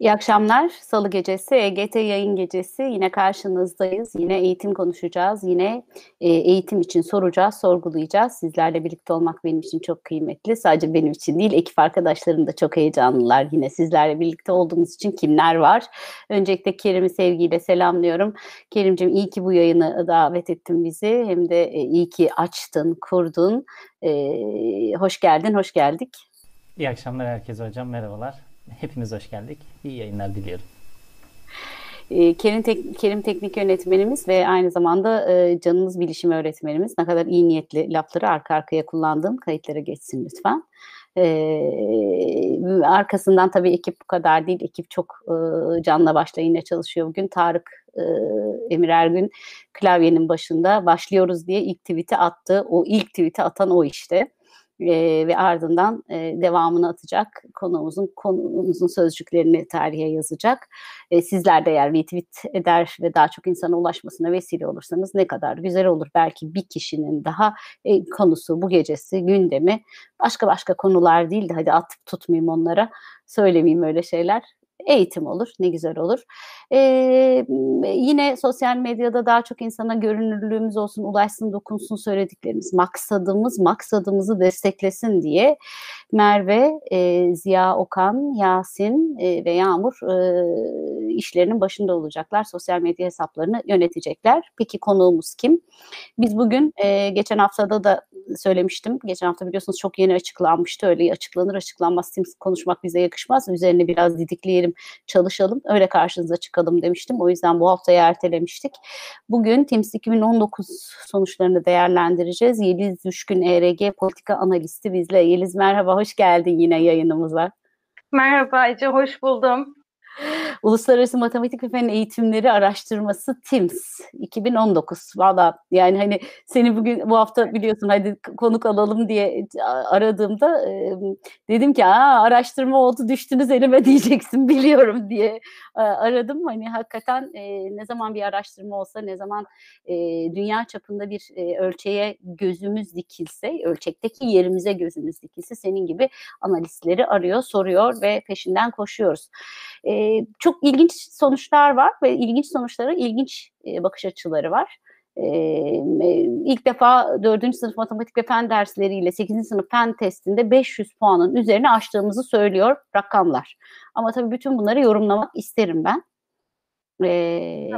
İyi akşamlar. Salı gecesi, EGT yayın gecesi. Yine karşınızdayız. Yine eğitim konuşacağız. Yine e, eğitim için soracağız, sorgulayacağız. Sizlerle birlikte olmak benim için çok kıymetli. Sadece benim için değil, ekip arkadaşlarım da çok heyecanlılar. Yine sizlerle birlikte olduğumuz için kimler var? Öncelikle Kerim'i sevgiyle selamlıyorum. Kerim'cim iyi ki bu yayını davet ettin bizi. Hem de e, iyi ki açtın, kurdun. E, hoş geldin, hoş geldik. İyi akşamlar herkese hocam. Merhabalar. Hepiniz hoş geldik. İyi yayınlar diliyorum. Ee, Kerim, Tek Kerim Teknik Yönetmenimiz ve aynı zamanda e, canımız bilişim öğretmenimiz. Ne kadar iyi niyetli lafları arka arkaya kullandığım kayıtlara geçsin lütfen. Ee, arkasından tabii ekip bu kadar değil. Ekip çok e, canla başla çalışıyor bugün. Tarık e, Emir Ergün klavyenin başında başlıyoruz diye ilk tweet'i attı. O ilk tweet'i atan o işte e, ve ardından e, devamını atacak. Konuğumuzun konumuzun sözcüklerini tarihe yazacak. E, sizler de eğer retweet eder ve daha çok insana ulaşmasına vesile olursanız ne kadar güzel olur. Belki bir kişinin daha e, konusu bu gecesi gündemi başka başka konular değil de hadi atıp tutmayayım onlara söylemeyeyim öyle şeyler eğitim olur, ne güzel olur. Ee, yine sosyal medyada daha çok insana görünürlüğümüz olsun, ulaşsın, dokunsun söylediklerimiz, maksadımız, maksadımızı desteklesin diye Merve, e, Ziya Okan, Yasin e, ve Yağmur e, işlerinin başında olacaklar. Sosyal medya hesaplarını yönetecekler. Peki konuğumuz kim? Biz bugün e, geçen haftada da söylemiştim. Geçen hafta biliyorsunuz çok yeni açıklanmıştı. Öyle açıklanır açıklanmaz Teams konuşmak bize yakışmaz. Üzerine biraz didikleyelim, çalışalım. Öyle karşınıza çıkalım demiştim. O yüzden bu haftaya ertelemiştik. Bugün Teams 2019 sonuçlarını değerlendireceğiz. Yeliz Düşkün ERG politika analisti bizle. Yeliz merhaba, hoş geldin yine yayınımıza. Merhaba Ece, hoş buldum. Uluslararası Matematik ve Fen Eğitimleri Araştırması TIMS 2019. Valla yani hani seni bugün bu hafta biliyorsun hadi konuk alalım diye aradığımda e, dedim ki Aa, araştırma oldu düştünüz elime diyeceksin biliyorum diye e, aradım. Hani hakikaten e, ne zaman bir araştırma olsa ne zaman e, dünya çapında bir e, ölçeğe gözümüz dikilse ölçekteki yerimize gözümüz dikilse senin gibi analistleri arıyor soruyor ve peşinden koşuyoruz. E, çok ilginç sonuçlar var ve ilginç sonuçlara ilginç e, bakış açıları var. E, ilk defa 4. sınıf matematik ve fen dersleriyle 8. sınıf fen testinde 500 puanın üzerine aştığımızı söylüyor rakamlar. Ama tabii bütün bunları yorumlamak isterim ben. E,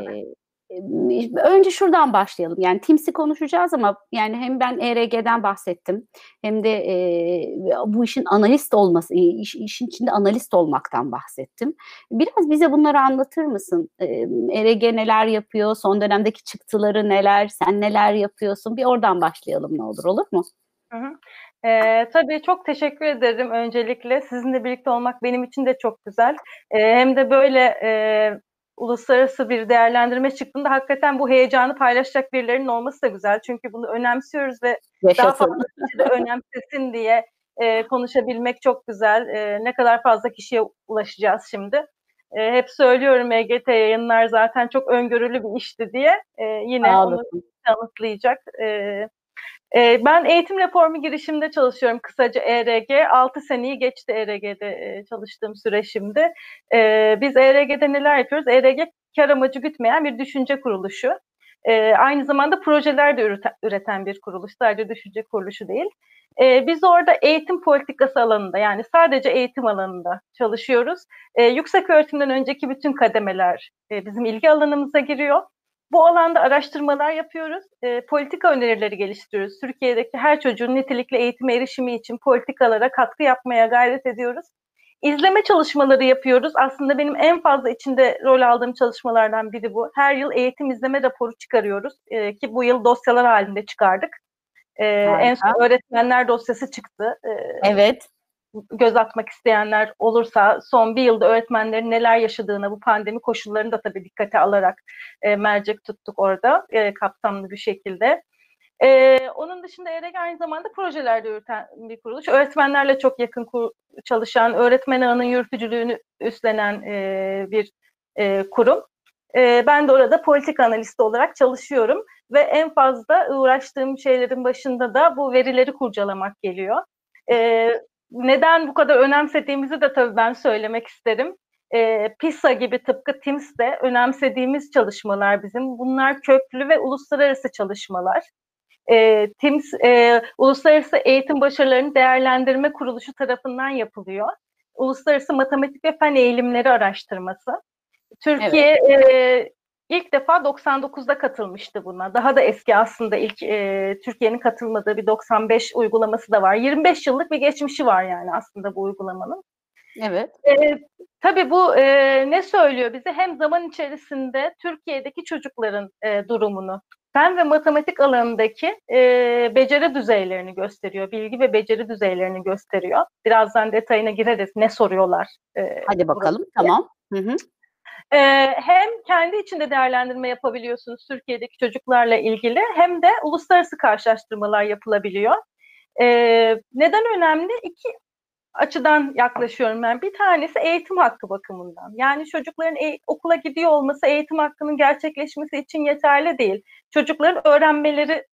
önce şuradan başlayalım. Yani Teams'i konuşacağız ama yani hem ben ERG'den bahsettim hem de e, bu işin analist olması, iş, işin içinde analist olmaktan bahsettim. Biraz bize bunları anlatır mısın? E, ERG neler yapıyor? Son dönemdeki çıktıları neler? Sen neler yapıyorsun? Bir oradan başlayalım ne olur olur mu? Hı hı. Ee, tabii çok teşekkür ederim öncelikle. Sizinle birlikte olmak benim için de çok güzel. Ee, hem de böyle e, uluslararası bir değerlendirme çıktığında hakikaten bu heyecanı paylaşacak birilerinin olması da güzel. Çünkü bunu önemsiyoruz ve Yaşasın. daha fazla kişi de önemsesin diye e, konuşabilmek çok güzel. E, ne kadar fazla kişiye ulaşacağız şimdi. E, hep söylüyorum EGT yayınlar zaten çok öngörülü bir işti diye. E, yine Ağladım. onu tanıtlayacak. E, ben eğitim reformu girişimde çalışıyorum kısaca ERG. 6 seneyi geçti ERG'de e, çalıştığım süre şimdi. Ee, biz ERG'de neler yapıyoruz? ERG kar amacı gütmeyen bir düşünce kuruluşu. Ee, aynı zamanda projeler de üreten bir kuruluş. Sadece düşünce kuruluşu değil. Biz orada eğitim politikası alanında yani sadece eğitim alanında çalışıyoruz. Yüksek öğretimden önceki bütün kademeler e, bizim ilgi alanımıza giriyor. Bu alanda araştırmalar yapıyoruz, e, politika önerileri geliştiriyoruz. Türkiye'deki her çocuğun nitelikli eğitime erişimi için politikalara katkı yapmaya gayret ediyoruz. İzleme çalışmaları yapıyoruz. Aslında benim en fazla içinde rol aldığım çalışmalardan biri bu. Her yıl eğitim izleme raporu çıkarıyoruz e, ki bu yıl dosyalar halinde çıkardık. E, en son öğretmenler dosyası çıktı. E, evet göz atmak isteyenler olursa son bir yılda öğretmenlerin neler yaşadığını bu pandemi koşullarını da tabii dikkate alarak e, mercek tuttuk orada e, kapsamlı bir şekilde. E, onun dışında ERG aynı zamanda projelerde yürüten bir kuruluş. Öğretmenlerle çok yakın kur, çalışan, öğretmen ağının yürütücülüğünü üstlenen e, bir e, kurum. E, ben de orada politik analisti olarak çalışıyorum ve en fazla uğraştığım şeylerin başında da bu verileri kurcalamak geliyor. E, neden bu kadar önemsediğimizi de tabii ben söylemek isterim. e, PISA gibi tıpkı TIMS'de önemsediğimiz çalışmalar bizim. Bunlar köklü ve uluslararası çalışmalar. E, TIMS, e, Uluslararası Eğitim Başarılarını Değerlendirme Kuruluşu tarafından yapılıyor. Uluslararası Matematik ve Fen Eğilimleri Araştırması. Türkiye evet. e, ilk defa 99'da katılmıştı buna. Daha da eski aslında ilk e, Türkiye'nin katılmadığı bir 95 uygulaması da var. 25 yıllık bir geçmişi var yani aslında bu uygulamanın. Evet. E, tabii bu e, ne söylüyor bize? Hem zaman içerisinde Türkiye'deki çocukların e, durumunu, fen ve matematik alanındaki e, beceri düzeylerini gösteriyor. Bilgi ve beceri düzeylerini gösteriyor. Birazdan detayına gireriz. Ne soruyorlar? E, Hadi bakalım. Diye. Tamam. Hı hı. E, hem kendi içinde değerlendirme yapabiliyorsunuz Türkiye'deki çocuklarla ilgili hem de uluslararası karşılaştırmalar yapılabiliyor. E, neden önemli? İki açıdan yaklaşıyorum ben. Bir tanesi eğitim hakkı bakımından. Yani çocukların e- okula gidiyor olması eğitim hakkının gerçekleşmesi için yeterli değil. Çocukların öğrenmeleri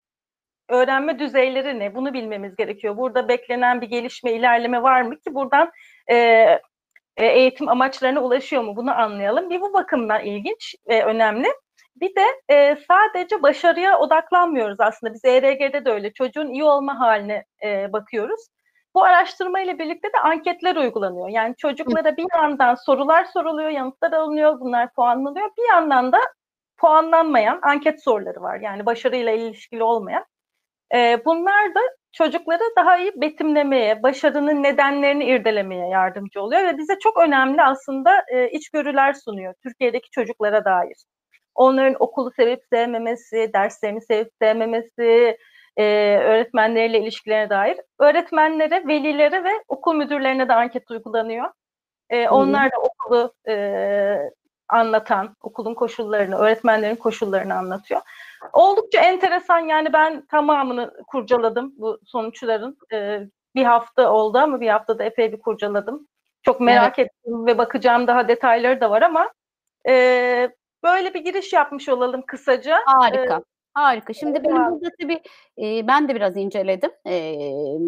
öğrenme düzeyleri ne? Bunu bilmemiz gerekiyor. Burada beklenen bir gelişme, ilerleme var mı ki buradan e, e, eğitim amaçlarına ulaşıyor mu? Bunu anlayalım. Bir bu bakımdan ilginç ve önemli. Bir de e, sadece başarıya odaklanmıyoruz aslında. Biz ERG'de de öyle. Çocuğun iyi olma haline e, bakıyoruz. Bu araştırma ile birlikte de anketler uygulanıyor. Yani çocuklara bir yandan sorular soruluyor, yanıtlar alınıyor, bunlar puanlanıyor. Bir yandan da puanlanmayan anket soruları var. Yani başarıyla ilişkili olmayan. E, bunlar da çocukları daha iyi betimlemeye, başarının nedenlerini irdelemeye yardımcı oluyor ve bize çok önemli aslında e, içgörüler sunuyor Türkiye'deki çocuklara dair. Onların okulu sevip sevmemesi, derslerini sevip sevmemesi, e, öğretmenleriyle ilişkilerine dair. Öğretmenlere, velilere ve okul müdürlerine de anket uygulanıyor. E, onlar da okulu e, anlatan, okulun koşullarını, öğretmenlerin koşullarını anlatıyor. Oldukça enteresan yani ben tamamını kurcaladım bu sonuçların. E, bir hafta oldu ama bir haftada epey bir kurcaladım. Çok merak evet. ettim ve bakacağım daha detayları da var ama e, böyle bir giriş yapmış olalım kısaca. Harika. E, Harika. Şimdi benim burada tabii e, ben de biraz inceledim. E,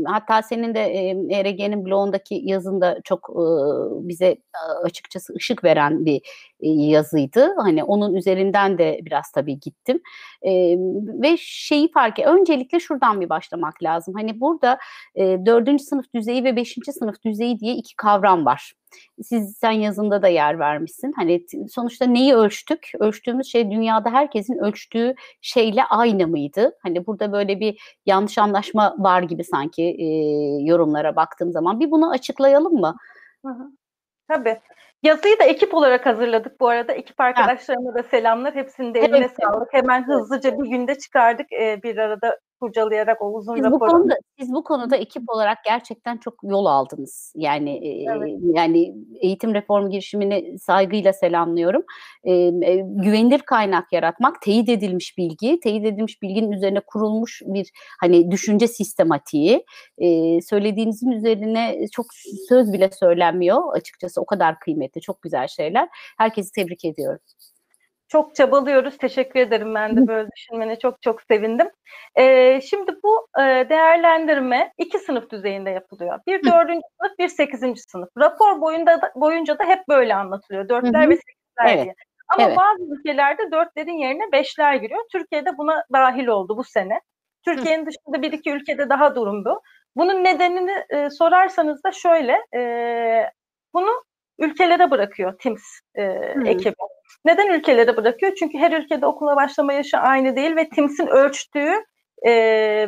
hatta senin de e, ERG'nin blogundaki yazında çok e, bize açıkçası ışık veren bir e, yazıydı. Hani onun üzerinden de biraz tabii gittim. E, ve şeyi fark et. Öncelikle şuradan bir başlamak lazım. Hani burada e, sınıf düzeyi ve beşinci sınıf düzeyi diye iki kavram var siz sen yazında da yer vermişsin. Hani sonuçta neyi ölçtük? Ölçtüğümüz şey dünyada herkesin ölçtüğü şeyle aynı mıydı? Hani burada böyle bir yanlış anlaşma var gibi sanki e, yorumlara baktığım zaman. Bir bunu açıklayalım mı? Hı hı. Tabii. Yazıyı da ekip olarak hazırladık bu arada. Ekip arkadaşlarıma da selamlar. Hepsinin de eline evet. sağlık. Hemen hızlıca bir günde çıkardık e, bir arada kurcalayarak o uzun siz raporu. Bu konuda, siz bu konuda ekip olarak gerçekten çok yol aldınız. Yani evet. e, yani eğitim reform girişimini saygıyla selamlıyorum. E, e, güvenilir kaynak yaratmak, teyit edilmiş bilgi, teyit edilmiş bilginin üzerine kurulmuş bir hani düşünce sistematiği. E, söylediğinizin üzerine çok söz bile söylenmiyor açıkçası. O kadar kıymetli, çok güzel şeyler. Herkesi tebrik ediyorum. Çok çabalıyoruz. Teşekkür ederim ben de böyle düşünmene çok çok sevindim. Ee, şimdi bu e, değerlendirme iki sınıf düzeyinde yapılıyor. Bir dördüncü sınıf, bir sekizinci sınıf. Rapor boyunda da, boyunca da hep böyle anlatılıyor. Dörtler ve sekizler evet. diye. Ama evet. bazı ülkelerde dörtlerin yerine beşler giriyor. Türkiye'de buna dahil oldu bu sene. Türkiye'nin dışında bir iki ülkede daha durum bu. Bunun nedenini e, sorarsanız da şöyle, e, bunu ülkelere bırakıyor TIMS e, ekibi. Neden ülkelere bırakıyor? Çünkü her ülkede okula başlama yaşı aynı değil ve TIMS'in ölçtüğü e,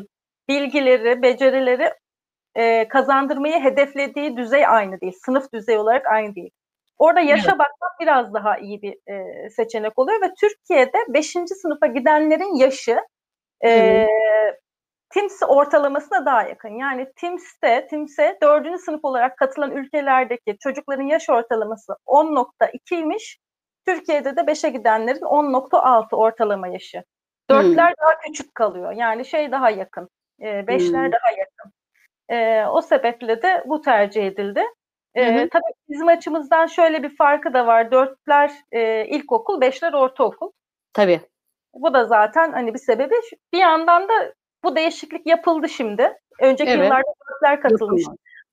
bilgileri, becerileri e, kazandırmayı hedeflediği düzey aynı değil. Sınıf düzeyi olarak aynı değil. Orada yaşa evet. bakmak biraz daha iyi bir e, seçenek oluyor ve Türkiye'de 5. sınıfa gidenlerin yaşı e, TIMS ortalamasına daha yakın. Yani TIMS'te, TIMS'e 4. sınıf olarak katılan ülkelerdeki çocukların yaş ortalaması 10.2'ymiş. Türkiye'de de 5'e gidenlerin 10.6 ortalama yaşı. Dörtler hmm. daha küçük kalıyor. Yani şey daha yakın. E, beşler hmm. daha yakın. E, o sebeple de bu tercih edildi. E, hmm. Tabii bizim açımızdan şöyle bir farkı da var. Dörtler e, ilkokul, beşler ortaokul. Tabii. Bu da zaten hani bir sebebi. Bir yandan da bu değişiklik yapıldı şimdi. Önceki evet. yıllarda dörtler katılmış.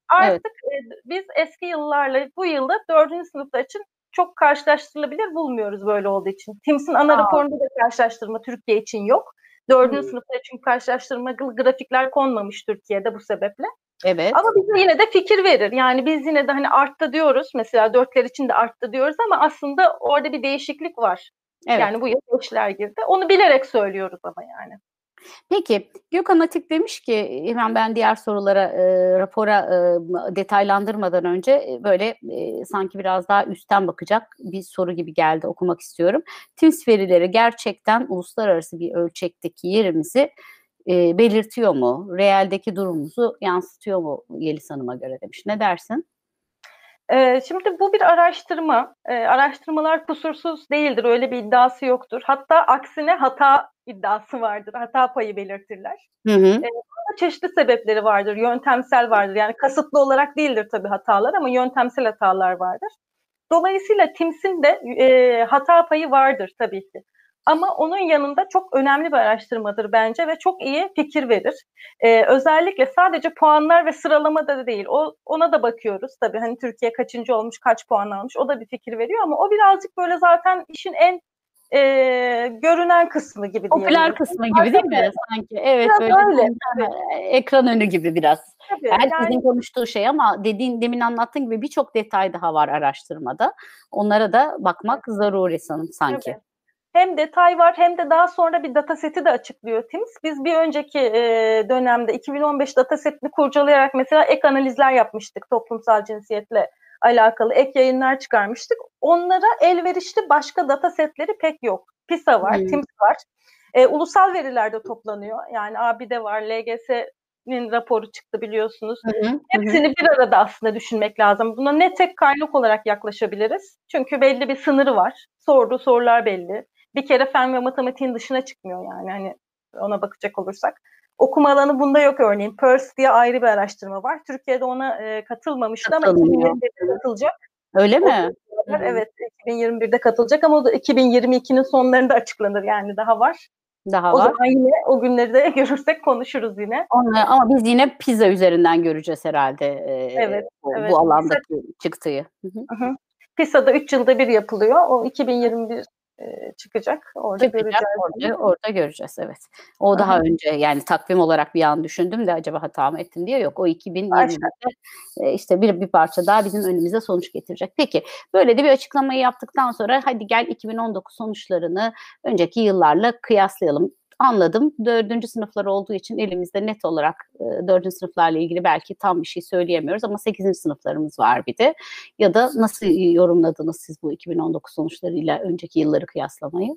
Artık evet. e, biz eski yıllarla bu yılda dördüncü sınıflar için çok karşılaştırılabilir bulmuyoruz böyle olduğu için. TIMS'in ana Aa. raporunda da karşılaştırma Türkiye için yok. Dördüncü hmm. sınıfta çünkü karşılaştırma grafikler konmamış Türkiye'de bu sebeple. Evet. Ama bize yine de fikir verir. Yani biz yine de hani arttı diyoruz. Mesela dörtler için de arttı diyoruz ama aslında orada bir değişiklik var. Evet. Yani bu yıl beşler girdi. Onu bilerek söylüyoruz ama yani. Peki Gökhan Atik demiş ki hemen ben diğer sorulara e, rapora e, detaylandırmadan önce e, böyle e, sanki biraz daha üstten bakacak bir soru gibi geldi okumak istiyorum. TIMS verileri gerçekten uluslararası bir ölçekteki yerimizi e, belirtiyor mu? Realdeki durumumuzu yansıtıyor mu Yeliz Hanım'a göre demiş. Ne dersin? Ee, şimdi bu bir araştırma. Ee, araştırmalar kusursuz değildir. Öyle bir iddiası yoktur. Hatta aksine hata iddiası vardır. Hata payı belirtirler. Hı hı. Ee, çeşitli sebepleri vardır. Yöntemsel vardır. Yani kasıtlı olarak değildir tabii hatalar ama yöntemsel hatalar vardır. Dolayısıyla TIMS'in de e, hata payı vardır tabii ki. Ama onun yanında çok önemli bir araştırmadır bence ve çok iyi fikir verir. Ee, özellikle sadece puanlar ve sıralamada da değil. O ona da bakıyoruz tabii. Hani Türkiye kaçıncı olmuş, kaç puan almış o da bir fikir veriyor ama o birazcık böyle zaten işin en e, görünen kısmı gibi. Popüler kısmı gibi değil mi? Sanki evet biraz öyle. öyle. Ekran önü gibi biraz. Tabii, Herkesin yani, konuştuğu şey ama dediğin demin anlattığın gibi birçok detay daha var araştırmada. Onlara da bakmak zaruri sanırım sanki. Tabii hem detay var hem de daha sonra bir dataseti de açıklıyor TIMS. Biz bir önceki e, dönemde 2015 datasetini kurcalayarak mesela ek analizler yapmıştık toplumsal cinsiyetle alakalı ek yayınlar çıkarmıştık. Onlara elverişli başka datasetleri pek yok. PISA var, hmm. TIMS var. E, ulusal veriler de toplanıyor. Yani ABİ'de var, LGS'nin raporu çıktı biliyorsunuz. Hı hı, Hepsini hı. bir arada aslında düşünmek lazım. Buna ne tek kaynak olarak yaklaşabiliriz? Çünkü belli bir sınırı var. Sorduğu sorular belli bir kere fen ve matematiğin dışına çıkmıyor yani hani ona bakacak olursak. Okuma alanı bunda yok örneğin. PERS diye ayrı bir araştırma var. Türkiye'de ona e, katılmamıştı ama 2021'de katılacak. Öyle mi? O, evet 2021'de katılacak ama o da 2022'nin sonlarında açıklanır yani daha var. Daha o var. zaman yine o günleri de görürsek konuşuruz yine. Onu, ama biz yine pizza üzerinden göreceğiz herhalde. E, evet, bu, evet. bu alandaki Pisa, çıktığı. Hı hı. PISA'da 3 yılda bir yapılıyor. O 2021 çıkacak. Orada çıkacak, göreceğiz. Orada, orada göreceğiz evet. O Aha. daha önce yani takvim olarak bir an düşündüm de acaba hata mı ettim diye yok. O 2020'de işte bir, bir parça daha bizim önümüze sonuç getirecek. Peki böyle de bir açıklamayı yaptıktan sonra hadi gel 2019 sonuçlarını önceki yıllarla kıyaslayalım anladım. Dördüncü sınıflar olduğu için elimizde net olarak e, dördüncü sınıflarla ilgili belki tam bir şey söyleyemiyoruz ama sekizinci sınıflarımız var bir de. Ya da nasıl yorumladınız siz bu 2019 sonuçlarıyla önceki yılları kıyaslamayı?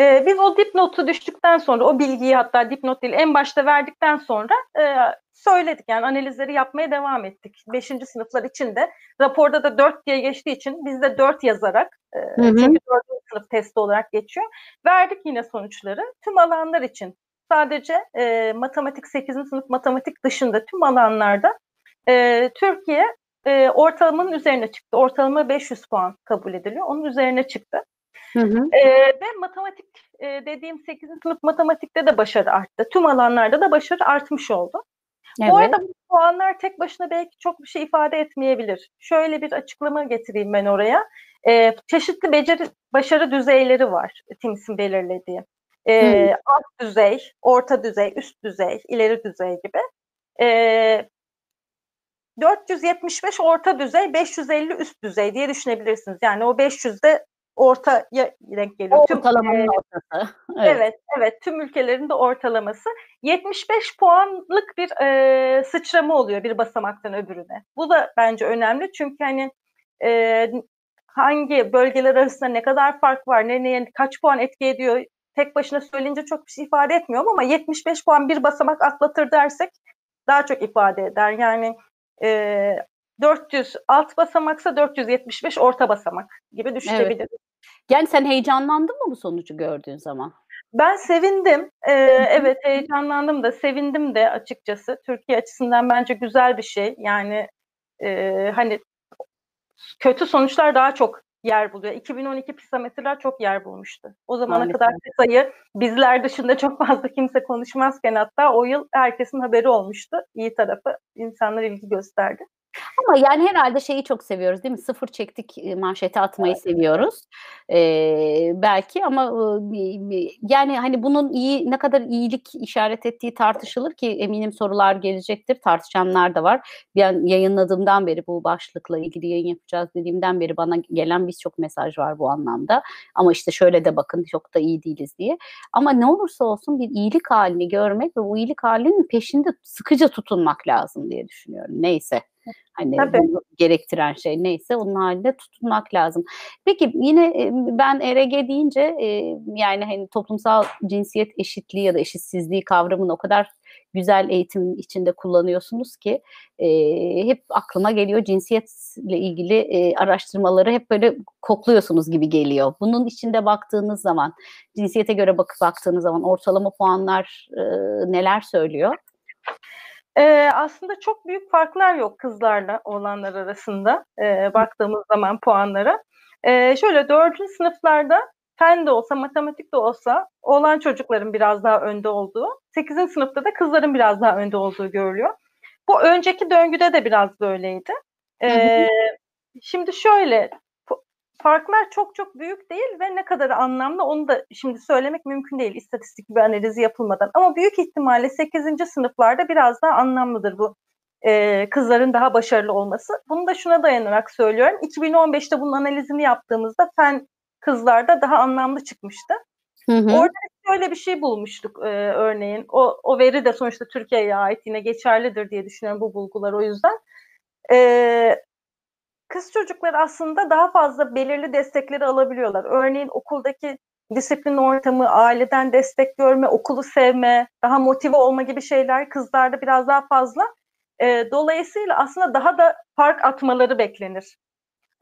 Ee, biz o dipnotu düştükten sonra o bilgiyi hatta dipnot değil en başta verdikten sonra e, söyledik yani analizleri yapmaya devam ettik. Beşinci sınıflar için de raporda da dört diye geçtiği için biz de dört yazarak e, hı hı. çünkü dördüncü sınıf testi olarak geçiyor. Verdik yine sonuçları tüm alanlar için. Sadece e, matematik 8. sınıf matematik dışında tüm alanlarda e, Türkiye e, ortalamanın üzerine çıktı. Ortalama 500 puan kabul ediliyor. Onun üzerine çıktı. Hı hı. E, ve matematik e, dediğim 8. sınıf matematikte de başarı arttı. Tüm alanlarda da başarı artmış oldu. Evet. Bu arada bu puanlar tek başına belki çok bir şey ifade etmeyebilir. Şöyle bir açıklama getireyim ben oraya. E, çeşitli beceri başarı düzeyleri var TIMS'in belirlediği. E, hmm. Alt düzey, orta düzey, üst düzey, ileri düzey gibi. E, 475 orta düzey, 550 üst düzey diye düşünebilirsiniz. Yani o 500'de ortaya denk geliyor. Ortalamanın tüm, ortası. Evet. evet, evet. Tüm ülkelerin de ortalaması. 75 puanlık bir e, sıçrama oluyor bir basamaktan öbürüne. Bu da bence önemli çünkü hani e, hangi bölgeler arasında ne kadar fark var, ne neye kaç puan etki ediyor tek başına söyleyince çok bir şey ifade etmiyor ama 75 puan bir basamak atlatır dersek daha çok ifade eder. Yani e, 400 alt basamaksa 475 orta basamak gibi düşünebiliriz. Evet. Yani sen heyecanlandın mı bu sonucu gördüğün zaman? Ben sevindim. Ee, evet heyecanlandım da sevindim de açıkçası. Türkiye açısından bence güzel bir şey. Yani e, hani kötü sonuçlar daha çok yer buluyor. 2012 PISA mesela çok yer bulmuştu. O zamana Maalesef. kadar PISA'yı bizler dışında çok fazla kimse konuşmazken hatta o yıl herkesin haberi olmuştu. İyi tarafı insanlar ilgi gösterdi. Ama yani herhalde şeyi çok seviyoruz değil mi? Sıfır çektik manşeti atmayı evet. seviyoruz. Ee, belki ama yani hani bunun iyi ne kadar iyilik işaret ettiği tartışılır ki eminim sorular gelecektir. Tartışanlar da var. Ben yayınladığımdan beri bu başlıkla ilgili yayın yapacağız dediğimden beri bana gelen birçok mesaj var bu anlamda. Ama işte şöyle de bakın çok da iyi değiliz diye. Ama ne olursa olsun bir iyilik halini görmek ve bu iyilik halinin peşinde sıkıca tutunmak lazım diye düşünüyorum. Neyse. Hani bunu gerektiren şey neyse onun halinde tutunmak lazım. Peki yine ben ERG deyince yani hani toplumsal cinsiyet eşitliği ya da eşitsizliği kavramını o kadar güzel eğitim içinde kullanıyorsunuz ki e, hep aklıma geliyor cinsiyetle ilgili e, araştırmaları hep böyle kokluyorsunuz gibi geliyor. Bunun içinde baktığınız zaman cinsiyete göre bakıp baktığınız zaman ortalama puanlar e, neler söylüyor? Ee, aslında çok büyük farklar yok kızlarla oğlanlar arasında e, baktığımız zaman puanlara. E, şöyle dördüncü sınıflarda fen de olsa, matematik de olsa oğlan çocukların biraz daha önde olduğu, sekizinci sınıfta da kızların biraz daha önde olduğu görülüyor. Bu önceki döngüde de biraz böyleydi. E, şimdi şöyle, farklar çok çok büyük değil ve ne kadar anlamlı onu da şimdi söylemek mümkün değil istatistik bir analizi yapılmadan. Ama büyük ihtimalle 8. sınıflarda biraz daha anlamlıdır bu e, kızların daha başarılı olması. Bunu da şuna dayanarak söylüyorum. 2015'te bunun analizini yaptığımızda fen kızlarda daha anlamlı çıkmıştı. Hı hı. Orada şöyle bir şey bulmuştuk e, örneğin. O, o veri de sonuçta Türkiye'ye ait yine geçerlidir diye düşünüyorum bu bulgular o yüzden. E, kız çocukları aslında daha fazla belirli destekleri alabiliyorlar. Örneğin okuldaki disiplin ortamı, aileden destek görme, okulu sevme, daha motive olma gibi şeyler kızlarda biraz daha fazla. E, dolayısıyla aslında daha da fark atmaları beklenir.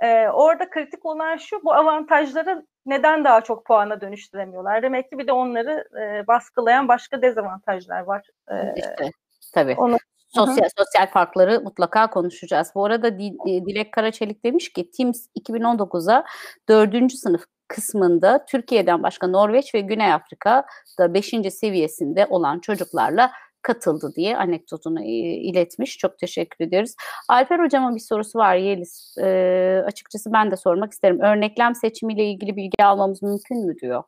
E, orada kritik olan şu, bu avantajları neden daha çok puana dönüştüremiyorlar? Demek ki bir de onları e, baskılayan başka dezavantajlar var. E, işte, tabii. Onu Sosyal Hı-hı. sosyal farkları mutlaka konuşacağız. Bu arada Dilek Karaçelik demiş ki Teams 2019'a 4. sınıf kısmında Türkiye'den başka Norveç ve Güney Afrika'da 5. seviyesinde olan çocuklarla katıldı diye anekdotunu iletmiş. Çok teşekkür ediyoruz. Alper hocama bir sorusu var Yeliz. Ee, açıkçası ben de sormak isterim. Örneklem seçimiyle ilgili bilgi almamız mümkün mü diyor.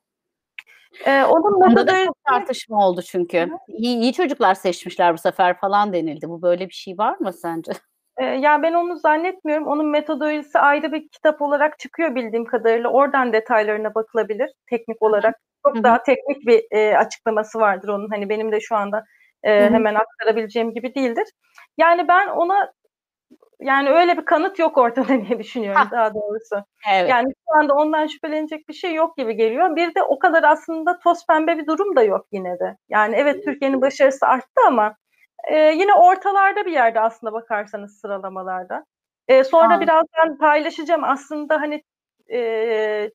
Ee, onun Onda da çok tartışma oldu çünkü. İyi, iyi çocuklar seçmişler bu sefer falan denildi. Bu böyle bir şey var mı sence? Ee, ya ben onu zannetmiyorum. Onun metodolojisi ayrı bir kitap olarak çıkıyor bildiğim kadarıyla. Oradan detaylarına bakılabilir teknik olarak. Çok Hı-hı. daha teknik bir e, açıklaması vardır onun. Hani benim de şu anda e, hemen aktarabileceğim gibi değildir. Yani ben ona yani öyle bir kanıt yok ortada diye düşünüyorum ha. daha doğrusu. Evet. Yani şu anda ondan şüphelenecek bir şey yok gibi geliyor. Bir de o kadar aslında toz pembe bir durum da yok yine de. Yani evet Türkiye'nin başarısı arttı ama e, yine ortalarda bir yerde aslında bakarsanız sıralamalarda. E, sonra ha. birazdan paylaşacağım aslında hani e,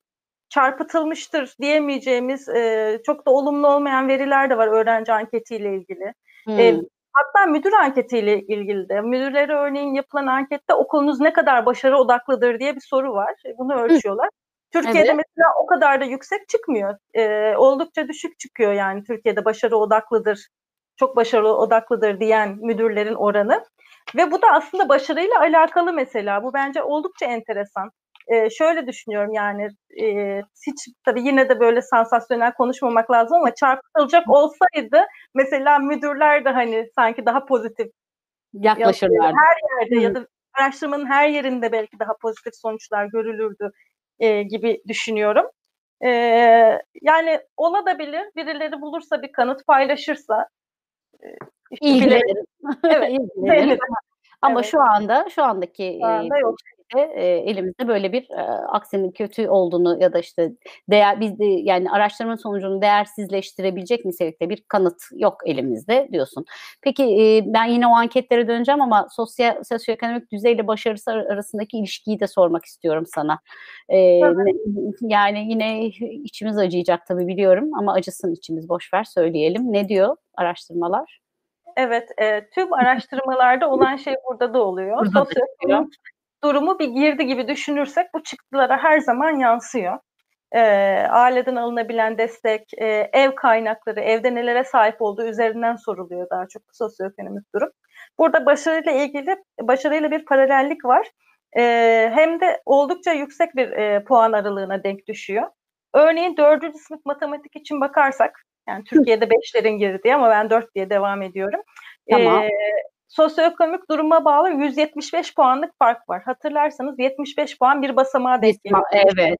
çarpıtılmıştır diyemeyeceğimiz e, çok da olumlu olmayan veriler de var öğrenci anketiyle ilgili. Hmm. E, Hatta müdür anketiyle ilgili de müdürlere örneğin yapılan ankette okulunuz ne kadar başarı odaklıdır diye bir soru var. E, bunu ölçüyorlar. Hı. Türkiye'de evet. mesela o kadar da yüksek çıkmıyor. Ee, oldukça düşük çıkıyor yani Türkiye'de başarı odaklıdır, çok başarılı odaklıdır diyen müdürlerin oranı. Ve bu da aslında başarıyla alakalı mesela. Bu bence oldukça enteresan e, şöyle düşünüyorum yani e, hiç tabii yine de böyle sansasyonel konuşmamak lazım ama çarpıtılacak olsaydı mesela müdürler de hani sanki daha pozitif yaklaşırlar. Her yerde Hı. ya da araştırmanın her yerinde belki daha pozitif sonuçlar görülürdü e, gibi düşünüyorum. E, yani olabilir. Birileri bulursa bir kanıt paylaşırsa e, işte. Evet. İlgilenirim. Ama evet. şu anda şu andaki şu anda yok e, elimizde böyle bir e, aksinin kötü olduğunu ya da işte değer biz de, yani araştırma sonucunu değersizleştirebilecek nitelikte bir kanıt yok elimizde diyorsun. Peki e, ben yine o anketlere döneceğim ama sosyal sosyoekonomik düzeyle başarısı arasındaki ilişkiyi de sormak istiyorum sana. E, yani yine içimiz acıyacak tabii biliyorum ama acısın içimiz boş ver söyleyelim. Ne diyor araştırmalar? Evet, e, tüm araştırmalarda olan şey burada da oluyor. Sosyoekonomik durumu bir girdi gibi düşünürsek bu çıktılara her zaman yansıyor. E, aileden alınabilen destek, e, ev kaynakları, evde nelere sahip olduğu üzerinden soruluyor daha çok sosyoekonomik durum. Burada başarıyla ilgili başarıyla bir paralellik var. E, hem de oldukça yüksek bir e, puan aralığına denk düşüyor. Örneğin dördüncü sınıf matematik için bakarsak, yani Türkiye'de beşlerin girdiği ama ben dört diye devam ediyorum. Tamam. E, sosyoekonomik duruma bağlı 175 puanlık fark var. Hatırlarsanız 75 puan bir basamağa denk geliyor. Evet.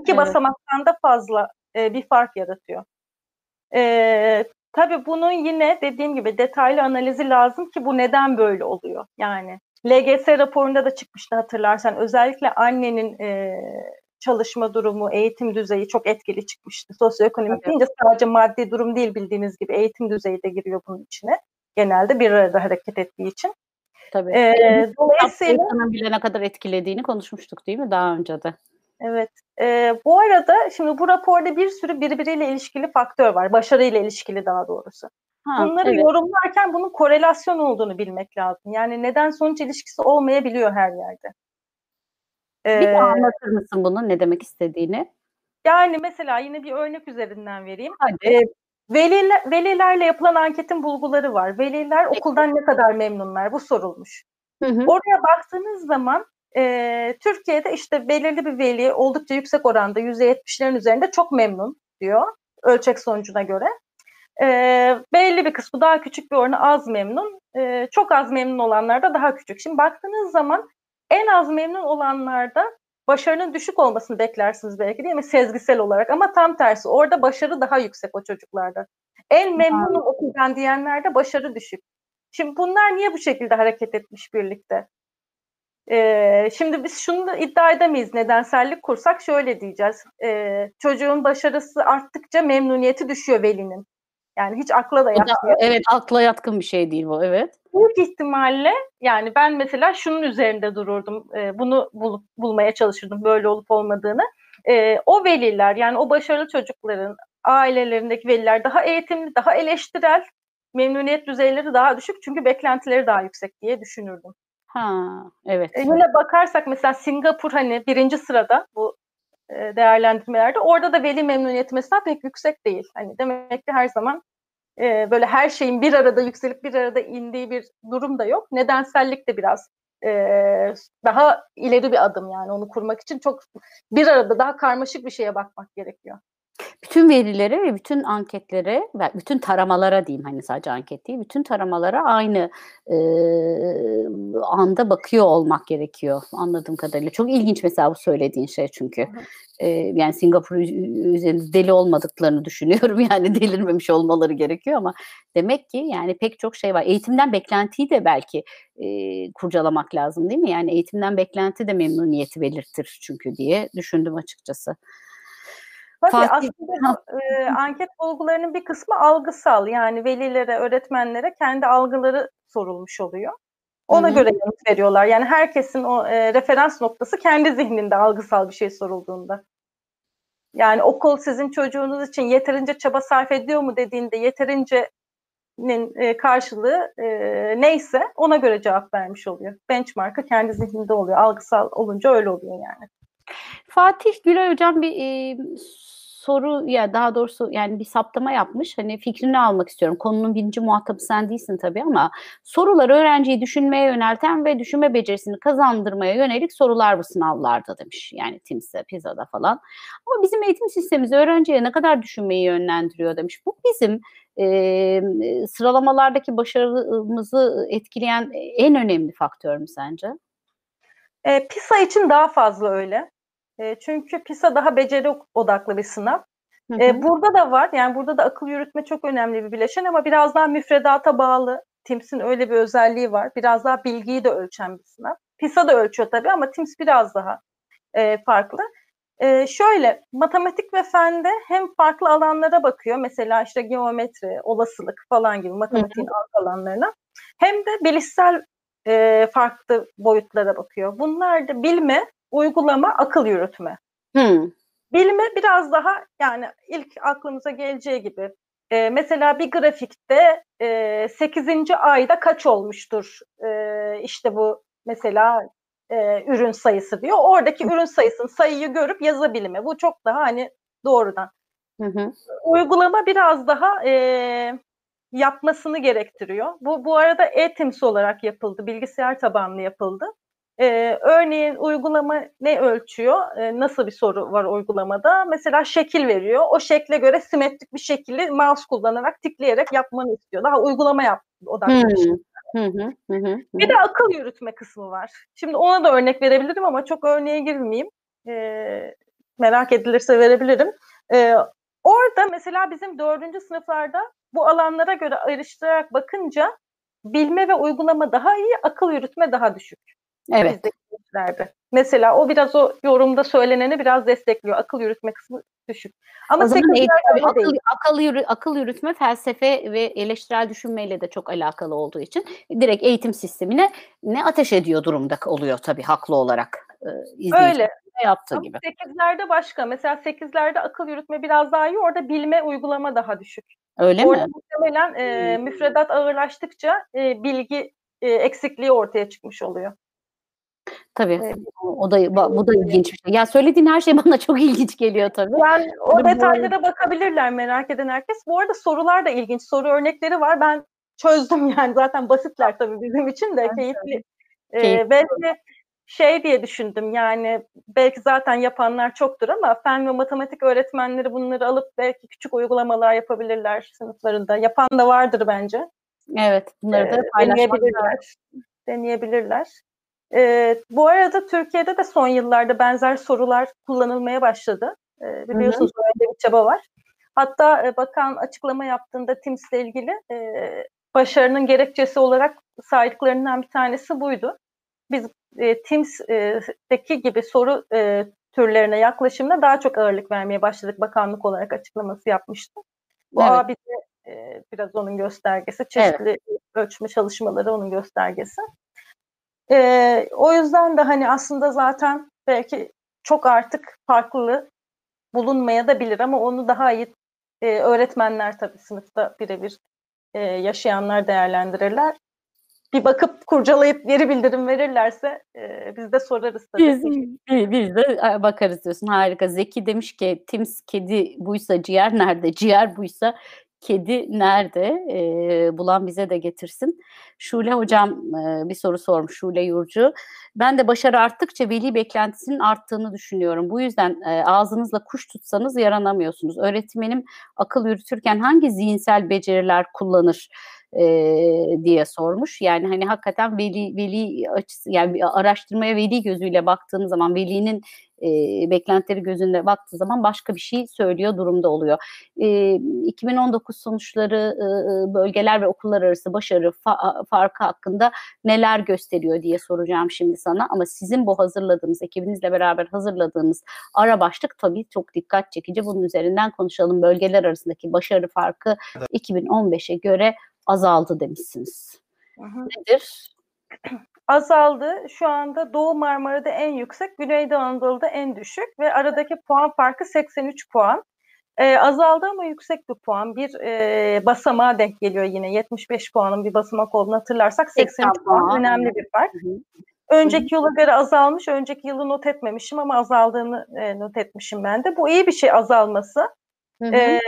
İki evet. basamaktan da fazla e, bir fark yaratıyor. E, tabii bunun yine dediğim gibi detaylı analizi lazım ki bu neden böyle oluyor. Yani LGS raporunda da çıkmıştı hatırlarsan. Özellikle annenin e, çalışma durumu, eğitim düzeyi çok etkili çıkmıştı. Sosyoekonomik Evet. deyince sadece maddi durum değil bildiğiniz gibi eğitim düzeyi de giriyor bunun içine. Genelde bir arada hareket ettiği için. Tabii. E, dolayısıyla bile ne kadar etkilediğini konuşmuştuk değil mi daha önce de? Evet. E, bu arada şimdi bu raporda bir sürü birbiriyle ilişkili faktör var. Başarıyla ilişkili daha doğrusu. Ha, Bunları evet. yorumlarken bunun korelasyon olduğunu bilmek lazım. Yani neden sonuç ilişkisi olmayabiliyor her yerde. Bir de Ee, anlatır mısın bunu ne demek istediğini? yani mesela yine bir örnek üzerinden vereyim. Hadi. Ee, veliler, velilerle yapılan anketin bulguları var. Veliler okuldan ne kadar memnunlar? Bu sorulmuş. Hı hı. Oraya baktığınız zaman e, Türkiye'de işte belirli bir veli oldukça yüksek oranda %70'lerin üzerinde çok memnun diyor ölçek sonucuna göre. E, belli bir kısmı daha küçük bir oranı az memnun. E, çok az memnun olanlar da daha küçük. Şimdi baktığınız zaman en az memnun olanlarda başarının düşük olmasını beklersiniz belki değil mi sezgisel olarak ama tam tersi orada başarı daha yüksek o çocuklarda. En memnunum okuldan diyenlerde başarı düşük. Şimdi bunlar niye bu şekilde hareket etmiş birlikte? Ee, şimdi biz şunu da iddia edemeyiz. Nedensellik kursak şöyle diyeceğiz. Ee, çocuğun başarısı arttıkça memnuniyeti düşüyor velinin. Yani hiç akla da yatmıyor. evet akla yatkın bir şey değil bu evet. Büyük ihtimalle yani ben mesela şunun üzerinde dururdum. e, bunu bulup bulmaya çalışırdım böyle olup olmadığını. E, o veliler yani o başarılı çocukların ailelerindeki veliler daha eğitimli, daha eleştirel, memnuniyet düzeyleri daha düşük çünkü beklentileri daha yüksek diye düşünürdüm. Ha evet. E, yine bakarsak mesela Singapur hani birinci sırada bu e, değerlendirmelerde orada da veli memnuniyeti mesela pek yüksek değil. Hani demek ki her zaman e, böyle her şeyin bir arada yükselip bir arada indiği bir durum da yok. Nedensellik de biraz e, daha ileri bir adım yani onu kurmak için çok bir arada daha karmaşık bir şeye bakmak gerekiyor. Bütün verilere ve bütün anketlere ve bütün taramalara diyeyim hani sadece anket değil bütün taramalara aynı e, anda bakıyor olmak gerekiyor anladığım kadarıyla. Çok ilginç mesela bu söylediğin şey çünkü. E, yani Singapur üzerinde deli olmadıklarını düşünüyorum yani delirmemiş olmaları gerekiyor ama demek ki yani pek çok şey var. Eğitimden beklentiyi de belki e, kurcalamak lazım değil mi? Yani eğitimden beklenti de memnuniyeti belirtir çünkü diye düşündüm açıkçası. Tabii Fatih- aslında e, anket bulgularının bir kısmı algısal yani velilere, öğretmenlere kendi algıları sorulmuş oluyor. Ona Hı hı. göre yanıt veriyorlar. Yani herkesin o e, referans noktası kendi zihninde algısal bir şey sorulduğunda. Yani okul sizin çocuğunuz için yeterince çaba sarf ediyor mu dediğinde yeterincenin e, karşılığı e, neyse ona göre cevap vermiş oluyor. Benchmark'ı kendi zihninde oluyor. Algısal olunca öyle oluyor yani. Fatih Gülay Hocam bir e, soru ya daha doğrusu yani bir saptama yapmış. Hani fikrini almak istiyorum. Konunun birinci muhatabı sen değilsin tabii ama sorular öğrenciyi düşünmeye yönelten ve düşünme becerisini kazandırmaya yönelik sorular bu sınavlarda demiş. Yani TIMS'e, PISA'da falan. Ama bizim eğitim sistemimiz öğrenciye ne kadar düşünmeyi yönlendiriyor demiş. Bu bizim e, sıralamalardaki başarımızı etkileyen en önemli faktör mü sence? E, PISA için daha fazla öyle. E, çünkü PISA daha beceri odaklı bir sınav. Hı E, hı. burada da var. Yani burada da akıl yürütme çok önemli bir bileşen ama biraz daha müfredata bağlı. TIMS'in öyle bir özelliği var. Biraz daha bilgiyi de ölçen bir sınav. PISA da ölçüyor tabii ama TIMS biraz daha e, farklı. E, şöyle matematik ve fende hem farklı alanlara bakıyor. Mesela işte geometri, olasılık falan gibi matematiğin alt alanlarına. Hem de bilişsel e, farklı boyutlara bakıyor. Bunlar da bilme, uygulama, akıl yürütme. Hı. Bilme biraz daha yani ilk aklımıza geleceği gibi. e, mesela bir grafikte e, 8. ayda kaç olmuştur? E, işte bu mesela e, ürün sayısı diyor. Oradaki ürün sayısını sayıyı görüp yazabilme. Bu çok daha hani doğrudan. Hı hı. Uygulama biraz daha e, yapmasını gerektiriyor. Bu bu arada e-TIMS olarak yapıldı, bilgisayar tabanlı yapıldı. Ee, örneğin uygulama ne ölçüyor? Ee, nasıl bir soru var uygulamada? Mesela şekil veriyor. O şekle göre simetrik bir şekli mouse kullanarak tıklayarak yapmanı istiyor. Daha uygulama yap odaklı bir. Hı hı, hı hı, hı. Bir de akıl yürütme kısmı var. Şimdi ona da örnek verebilirim ama çok örneğe girmeyeyim. Ee, merak edilirse verebilirim. Ee, orada mesela bizim dördüncü sınıflarda bu alanlara göre ayrıştırarak bakınca bilme ve uygulama daha iyi, akıl yürütme daha düşük. Evet. Bizdeki gençlerde. Mesela o biraz o yorumda söyleneni biraz destekliyor. Akıl yürütme kısmı düşük. Ama o zaman eğitim, akıl, akıl, yürü, akıl yürütme felsefe ve eleştirel düşünmeyle de çok alakalı olduğu için direkt eğitim sistemine ne ateş ediyor durumda oluyor tabii haklı olarak e, Öyle. yaptığı Ama gibi. sekizlerde başka. Mesela sekizlerde akıl yürütme biraz daha iyi. Orada bilme uygulama daha düşük. Öyle Orada mi? muhtemelen e, müfredat ağırlaştıkça e, bilgi e, eksikliği ortaya çıkmış oluyor. Tabii. Evet. O da bu da ilginç bir şey. Ya söylediğin her şey bana çok ilginç geliyor tabii. Yani o bu detaylara bakabilirler merak eden herkes. Bu arada sorular da ilginç. Soru örnekleri var. Ben çözdüm yani zaten basitler tabii bizim için de keyifli. Ee, Keyifli. belki şey diye düşündüm yani belki zaten yapanlar çoktur ama fen ve matematik öğretmenleri bunları alıp belki küçük uygulamalar yapabilirler sınıflarında. Yapan da vardır bence. Evet. Bunları da Ee, paylaşmak deneyebilirler. Deneyebilirler. Ee, bu arada Türkiye'de de son yıllarda benzer sorular kullanılmaya başladı. Ee, biliyorsunuz öyle bir çaba var. Hatta e, bakan açıklama yaptığında TIMS'le ilgili e, başarının gerekçesi olarak saydıklarından bir tanesi buydu. Biz e, TIMS'deki gibi soru e, türlerine yaklaşımda daha çok ağırlık vermeye başladık. Bakanlık olarak açıklaması yapmıştı. Bu Evet. abi de e, biraz onun göstergesi. Çeşitli ölçme çalışmaları onun göstergesi. E, o yüzden de hani aslında zaten belki çok artık farklı bulunmaya da bilir ama onu daha iyi e, öğretmenler tabii sınıfta birebir e, yaşayanlar değerlendirirler. Bir bakıp kurcalayıp geri bildirim verirlerse e, biz de sorarız tabii. Biz, bi- biz de e, bakarız diyorsun. Harika. Zeki demiş ki Tims kedi buysa ciğer nerede? Ciğer buysa kedi nerede? E, bulan bize de getirsin. Şule hocam e, bir soru sormuş. Şule Yurcu. Ben de başarı arttıkça veli beklentisinin arttığını düşünüyorum. Bu yüzden e, ağzınızla kuş tutsanız yaranamıyorsunuz. Öğretmenim akıl yürütürken hangi zihinsel beceriler kullanır? E, diye sormuş. Yani hani hakikaten veli veli açısı yani araştırmaya veli gözüyle baktığınız zaman velinin e, beklentileri gözünde baktığı zaman başka bir şey söylüyor durumda oluyor. E, 2019 sonuçları e, bölgeler ve okullar arası başarı fa- farkı hakkında neler gösteriyor diye soracağım şimdi sana ama sizin bu hazırladığınız ekibinizle beraber hazırladığınız ara başlık tabii çok dikkat çekici. Bunun üzerinden konuşalım. Bölgeler arasındaki başarı farkı 2015'e göre azaldı demişsiniz. Hı hı. Nedir? azaldı. Şu anda Doğu Marmara'da en yüksek, Güneydoğu Anadolu'da en düşük ve aradaki puan farkı 83 puan. Ee, azaldı ama yüksek bir puan. Bir e, basamağa denk geliyor yine. 75 puanın bir basamak olduğunu hatırlarsak 83 80 puan puan. önemli bir fark. Hı hı. Önceki yıla göre azalmış. Önceki yılı not etmemişim ama azaldığını e, not etmişim ben de. Bu iyi bir şey azalması. Hı hı. Ee,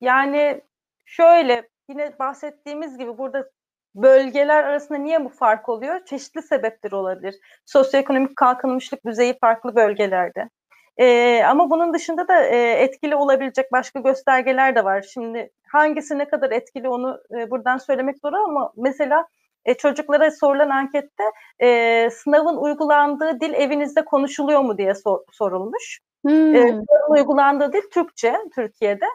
yani şöyle yine bahsettiğimiz gibi burada bölgeler arasında niye bu fark oluyor? Çeşitli sebepleri olabilir. Sosyoekonomik kalkınmışlık düzeyi farklı bölgelerde. Ee, ama bunun dışında da e, etkili olabilecek başka göstergeler de var. Şimdi hangisi ne kadar etkili onu e, buradan söylemek zor ama mesela e, çocuklara sorulan ankette e, sınavın uygulandığı dil evinizde konuşuluyor mu diye sor- sorulmuş. Hmm. E, uygulandığı dil Türkçe Türkiye'de.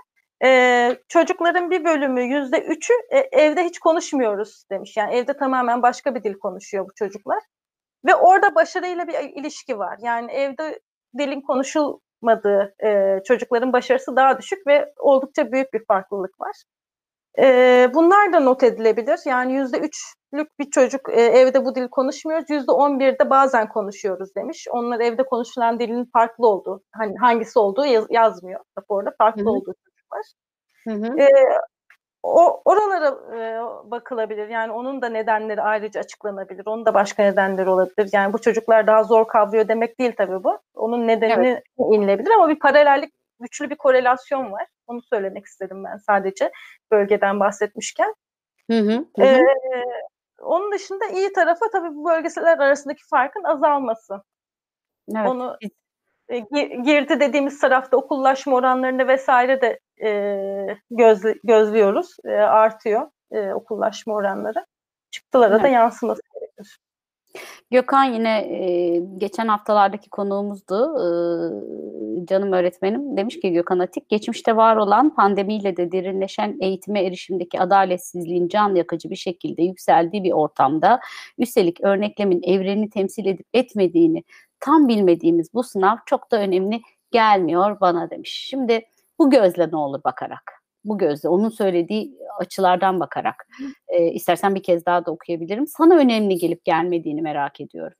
E, çocukların bir bölümü yüzde üçü e, evde hiç konuşmuyoruz demiş. Yani evde tamamen başka bir dil konuşuyor bu çocuklar. Ve orada başarıyla bir ilişki var. Yani evde dilin konuşulmadığı e, çocukların başarısı daha düşük ve oldukça büyük bir farklılık var. E, bunlar da not edilebilir. Yani yüzde üçlük bir çocuk e, evde bu dil konuşmuyoruz. Yüzde on birde bazen konuşuyoruz demiş. Onlar evde konuşulan dilin farklı olduğu, hani hangisi olduğu yaz, yazmıyor raporda. Farklı Hı hı. olduğu var. Hı hı. E, o oralara e, bakılabilir. Yani onun da nedenleri ayrıca açıklanabilir. Onun da başka nedenleri olabilir. Yani bu çocuklar daha zor kavruyor demek değil tabii bu. Onun nedenini inilebilir ama bir paralellik güçlü bir korelasyon var. Onu söylemek istedim ben sadece bölgeden bahsetmişken. Hı hı, hı. Ee, onun dışında iyi tarafı tabii bu bölgeler arasındaki farkın azalması. Evet. Onu girdi dediğimiz tarafta okullaşma oranlarını vesaire de e, gözle, gözlüyoruz. E, artıyor e, okullaşma oranları. Çıktılara evet. da yansıması gerekir. Gökhan yine e, geçen haftalardaki konuğumuzdu. E, canım öğretmenim demiş ki Gökhan Atik, geçmişte var olan pandemiyle de derinleşen eğitime erişimdeki adaletsizliğin can yakıcı bir şekilde yükseldiği bir ortamda üstelik örneklemin evreni temsil edip etmediğini tam bilmediğimiz bu sınav çok da önemli gelmiyor bana demiş. Şimdi bu gözle ne olur bakarak? Bu gözle onun söylediği açılardan bakarak e, istersen bir kez daha da okuyabilirim. Sana önemli gelip gelmediğini merak ediyorum.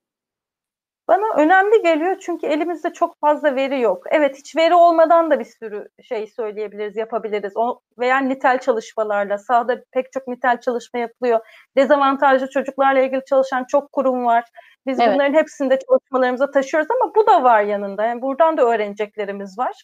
Bana önemli geliyor çünkü elimizde çok fazla veri yok. Evet hiç veri olmadan da bir sürü şey söyleyebiliriz, yapabiliriz. O veya nitel çalışmalarla sahada pek çok nitel çalışma yapılıyor. Dezavantajlı çocuklarla ilgili çalışan çok kurum var. Biz evet. bunların hepsini de çalışmalarımıza taşıyoruz ama bu da var yanında. Yani buradan da öğreneceklerimiz var.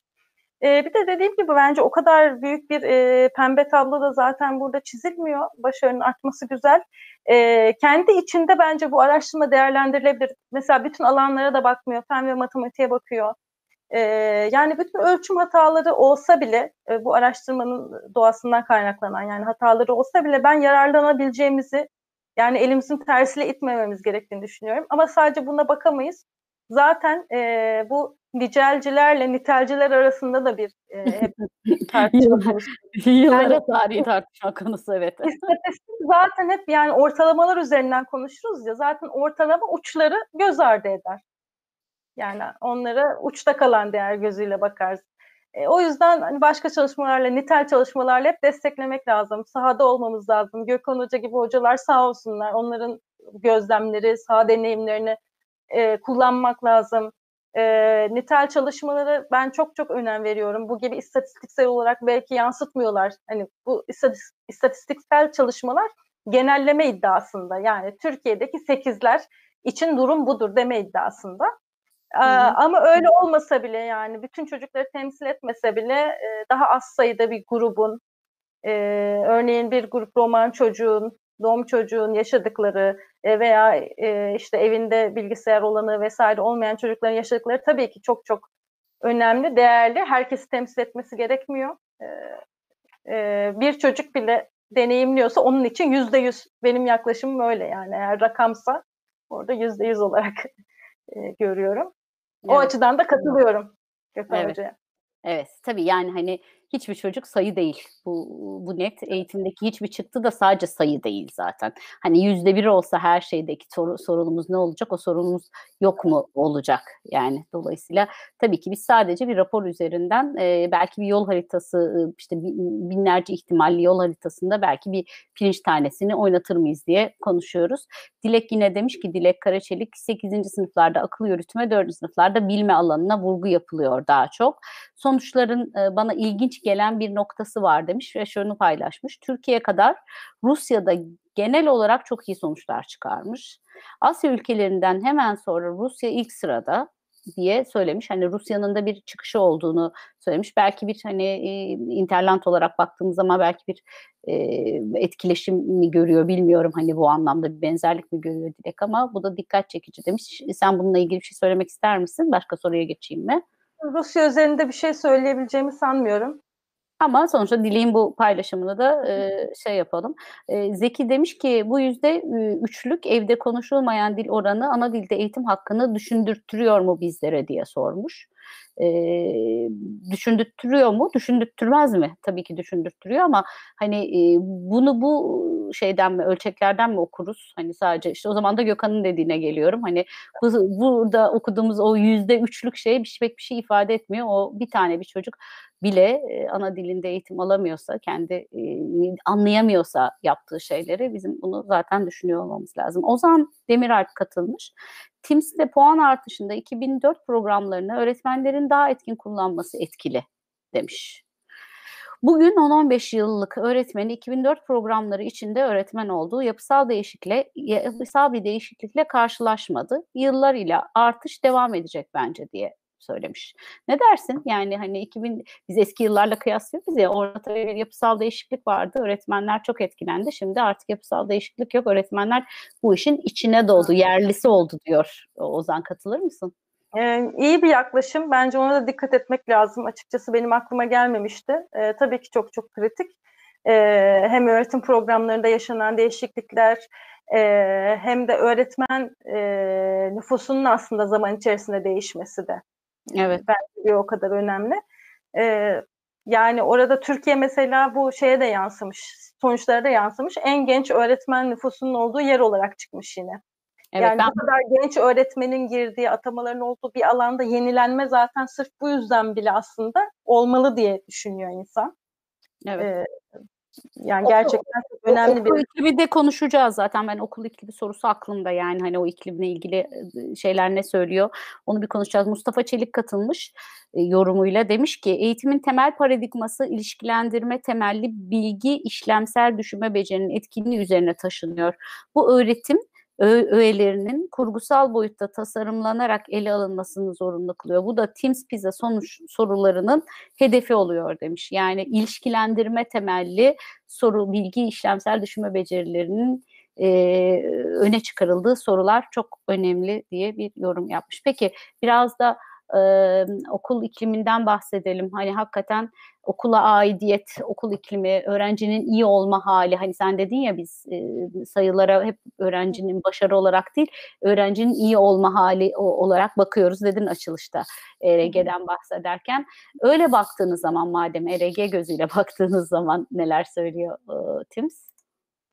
Ee, bir de dediğim gibi bence o kadar büyük bir e, pembe tablo da zaten burada çizilmiyor. Başarının artması güzel. E, kendi içinde bence bu araştırma değerlendirilebilir. Mesela bütün alanlara da bakmıyor. Fen ve matematiğe bakıyor. E, yani bütün ölçüm hataları olsa bile e, bu araştırmanın doğasından kaynaklanan yani hataları olsa bile ben yararlanabileceğimizi yani elimizin tersiyle itmememiz gerektiğini düşünüyorum. Ama sadece buna bakamayız. Zaten e, bu nicelcilerle nitelciler arasında da bir e, tartışma. Yıllara yani, tarihi tartışma konusu evet. İstatistik zaten hep yani ortalamalar üzerinden konuşuruz ya zaten ortalama uçları göz ardı eder. Yani onlara uçta kalan değer gözüyle bakarız. E, o yüzden hani başka çalışmalarla, nitel çalışmalarla hep desteklemek lazım. Sahada olmamız lazım. Gökhan Hoca gibi hocalar sağ olsunlar. Onların gözlemleri, saha deneyimlerini e, kullanmak lazım. E, nitel çalışmaları ben çok çok önem veriyorum. Bu gibi istatistiksel olarak belki yansıtmıyorlar. Hani bu istatistiksel çalışmalar genelleme iddiasında. Yani Türkiye'deki sekizler için durum budur deme iddiasında. Hı hı. Ama öyle olmasa bile yani bütün çocukları temsil etmese bile daha az sayıda bir grubun örneğin bir grup roman çocuğun doğum çocuğun yaşadıkları veya işte evinde bilgisayar olanı vesaire olmayan çocukların yaşadıkları tabii ki çok çok önemli, değerli. Herkesi temsil etmesi gerekmiyor. Bir çocuk bile deneyimliyorsa onun için yüzde yüz benim yaklaşımım öyle yani eğer rakamsa orada yüzde yüz olarak görüyorum. O evet. açıdan da katılıyorum Gökhan evet. Hoca'ya. Evet tabii yani hani hiçbir çocuk sayı değil. Bu, bu net. Eğitimdeki hiçbir çıktı da sadece sayı değil zaten. Hani yüzde bir olsa her şeydeki soru, sorunumuz ne olacak? O sorunumuz yok mu olacak? Yani dolayısıyla tabii ki biz sadece bir rapor üzerinden e, belki bir yol haritası işte binlerce ihtimalli yol haritasında belki bir pirinç tanesini oynatır mıyız diye konuşuyoruz. Dilek yine demiş ki Dilek Karaçelik 8. sınıflarda akıl yürütme 4. sınıflarda bilme alanına vurgu yapılıyor daha çok. Sonuçların e, bana ilginç gelen bir noktası var demiş ve şunu paylaşmış. Türkiye kadar Rusya'da genel olarak çok iyi sonuçlar çıkarmış. Asya ülkelerinden hemen sonra Rusya ilk sırada diye söylemiş. Hani Rusya'nın da bir çıkışı olduğunu söylemiş. Belki bir hani e, interlant olarak baktığımız zaman belki bir e, etkileşim mi görüyor bilmiyorum. Hani bu anlamda bir benzerlik mi görüyor Dilek ama bu da dikkat çekici demiş. Sen bununla ilgili bir şey söylemek ister misin? Başka soruya geçeyim mi? Rusya üzerinde bir şey söyleyebileceğimi sanmıyorum. Ama sonuçta Dilek'in bu paylaşımını da e, şey yapalım. E, Zeki demiş ki bu yüzde üçlük evde konuşulmayan dil oranı ana dilde eğitim hakkını düşündürtüyor mu bizlere diye sormuş. E, düşündürtüyor mu? Düşündürtmez mi? Tabii ki düşündürtüyor ama hani e, bunu bu şeyden mi ölçeklerden mi okuruz? Hani sadece işte o zaman da Gökhan'ın dediğine geliyorum. Hani bu, burada okuduğumuz o yüzde üçlük şey bir, pek bir şey ifade etmiyor. O bir tane bir çocuk bile ana dilinde eğitim alamıyorsa, kendi anlayamıyorsa yaptığı şeyleri bizim bunu zaten düşünüyor olmamız lazım. Ozan Demiralp katılmış. TIMS'de puan artışında 2004 programlarını öğretmenlerin daha etkin kullanması etkili demiş. Bugün 10-15 yıllık öğretmeni 2004 programları içinde öğretmen olduğu yapısal değişiklikle yapısal bir değişiklikle karşılaşmadı. Yıllar ile artış devam edecek bence diye söylemiş. Ne dersin? Yani hani 2000 biz eski yıllarla kıyaslıyoruz ya orada tabii bir yapısal değişiklik vardı. Öğretmenler çok etkilendi. Şimdi artık yapısal değişiklik yok. Öğretmenler bu işin içine doğdu, yerlisi oldu diyor. Ozan katılır mısın? Ee, iyi bir yaklaşım. Bence ona da dikkat etmek lazım. Açıkçası benim aklıma gelmemişti. Ee, tabii ki çok çok kritik. Ee, hem öğretim programlarında yaşanan değişiklikler e, hem de öğretmen e, nüfusunun aslında zaman içerisinde değişmesi de evet. bence bir o kadar önemli. Ee, yani orada Türkiye mesela bu şeye de yansımış, sonuçlara da yansımış. En genç öğretmen nüfusunun olduğu yer olarak çıkmış yine. Evet, yani ben... bu kadar genç öğretmenin girdiği, atamaların olduğu bir alanda yenilenme zaten sırf bu yüzden bile aslında olmalı diye düşünüyor insan. Evet. Ee, yani gerçekten çok önemli okul bir... iklimi de konuşacağız zaten. Ben okul iklimi sorusu aklımda yani hani o iklimle ilgili şeyler ne söylüyor onu bir konuşacağız. Mustafa Çelik katılmış yorumuyla demiş ki eğitimin temel paradigması ilişkilendirme temelli bilgi işlemsel düşünme becerinin etkinliği üzerine taşınıyor. Bu öğretim öğelerinin kurgusal boyutta tasarımlanarak ele alınmasını zorunlu kılıyor. Bu da Teams Pizza sonuç sorularının hedefi oluyor demiş. Yani ilişkilendirme temelli soru, bilgi, işlemsel düşünme becerilerinin e, öne çıkarıldığı sorular çok önemli diye bir yorum yapmış. Peki biraz da e, okul ikliminden bahsedelim. Hani hakikaten okula aidiyet, okul iklimi, öğrencinin iyi olma hali. Hani sen dedin ya biz e, sayılara hep öğrencinin başarı olarak değil, öğrencinin iyi olma hali olarak bakıyoruz dedin açılışta ERG'den bahsederken. Öyle baktığınız zaman madem ERG gözüyle baktığınız zaman neler söylüyor e, TIMS?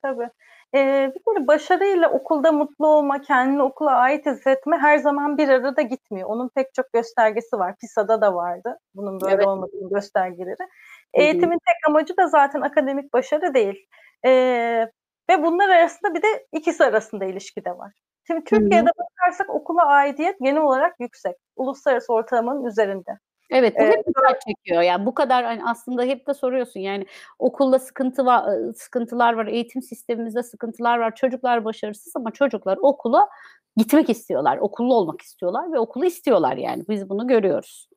Tabii. Ee, bir kere başarıyla okulda mutlu olma, kendini okula ait hissetme her zaman bir arada gitmiyor. Onun pek çok göstergesi var. PISA'da da vardı bunun böyle evet. olmadığını göstergeleri. Hı-hı. Eğitimin tek amacı da zaten akademik başarı değil. Ee, ve bunlar arasında bir de ikisi arasında ilişki de var. Şimdi Türkiye'de Hı-hı. bakarsak okula aidiyet genel olarak yüksek. Uluslararası ortalamanın üzerinde. Evet bu hep dikkat çekiyor. Yani bu kadar hani aslında hep de soruyorsun yani okulda sıkıntı var, sıkıntılar var, eğitim sistemimizde sıkıntılar var. Çocuklar başarısız ama çocuklar okula gitmek istiyorlar, okullu olmak istiyorlar ve okulu istiyorlar yani. Biz bunu görüyoruz.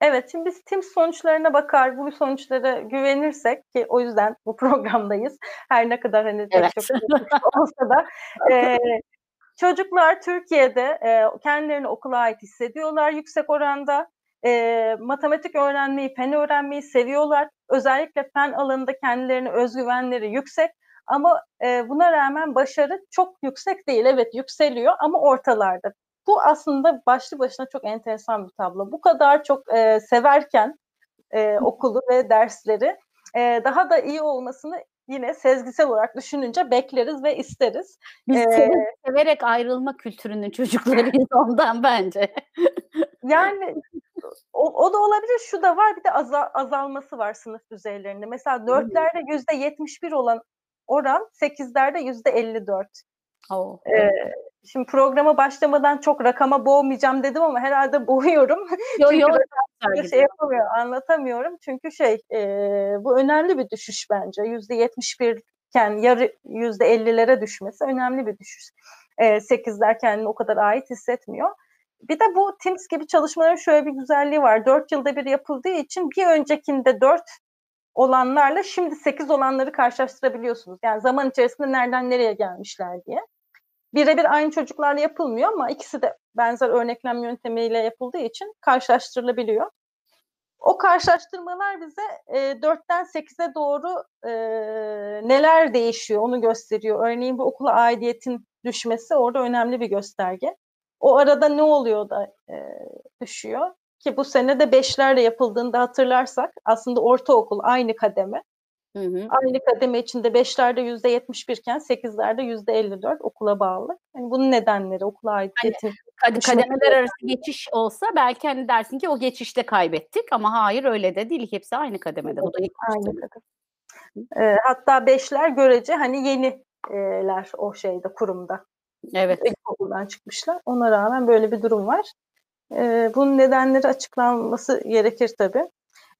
Evet, şimdi biz TIMS sonuçlarına bakar, bu sonuçlara güvenirsek ki o yüzden bu programdayız. Her ne kadar hani evet. çok olsa da e, çocuklar Türkiye'de e, kendilerini okula ait hissediyorlar yüksek oranda e, matematik öğrenmeyi, fen öğrenmeyi seviyorlar. Özellikle fen alanında kendilerini özgüvenleri yüksek. Ama e, buna rağmen başarı çok yüksek değil. Evet yükseliyor ama ortalarda. Bu aslında başlı başına çok enteresan bir tablo. Bu kadar çok e, severken e, okulu ve dersleri e, daha da iyi olmasını yine sezgisel olarak düşününce bekleriz ve isteriz. Biz ee, severek ayrılma kültürünün çocuklarıyız ondan bence. yani o, o da olabilir. Şu da var bir de azal, azalması var sınıf düzeylerinde. Mesela dörtlerde yüzde yetmiş bir olan oran sekizlerde yüzde elli dört. Ee, şimdi programa başlamadan çok rakama boğmayacağım dedim ama herhalde boğuyorum. Yo, yo, şey yapamıyor, anlatamıyorum. Çünkü şey e, bu önemli bir düşüş bence. Yüzde yetmiş birken yarı yüzde ellilere düşmesi önemli bir düşüş. E, sekizler kendini o kadar ait hissetmiyor. Bir de bu Teams gibi çalışmaların şöyle bir güzelliği var. Dört yılda bir yapıldığı için bir öncekinde dört olanlarla şimdi sekiz olanları karşılaştırabiliyorsunuz. Yani zaman içerisinde nereden nereye gelmişler diye. Birebir aynı çocuklarla yapılmıyor ama ikisi de benzer örneklem yöntemiyle yapıldığı için karşılaştırılabiliyor. O karşılaştırmalar bize e, 4'ten 8'e doğru e, neler değişiyor onu gösteriyor. Örneğin bu okula aidiyetin düşmesi orada önemli bir gösterge. O arada ne oluyor da e, düşüyor? Ki bu sene de beşlerle yapıldığında hatırlarsak aslında ortaokul aynı kademe. Hı hı. Aynı kademe içinde beşlerde yüzde yetmiş birken sekizlerde yüzde elli dört okula bağlı. Yani bunun nedenleri okula ait. Hani, kademeler arası geçiş olsa belki hani dersin ki o geçişte kaybettik ama hayır öyle de değil. Hepsi aynı kademede. Bu da aynı kademe. E, hatta beşler görece hani yeniler o şeyde kurumda. Evet. İlkokuldan çıkmışlar. Ona rağmen böyle bir durum var. E, bunun nedenleri açıklanması gerekir tabii.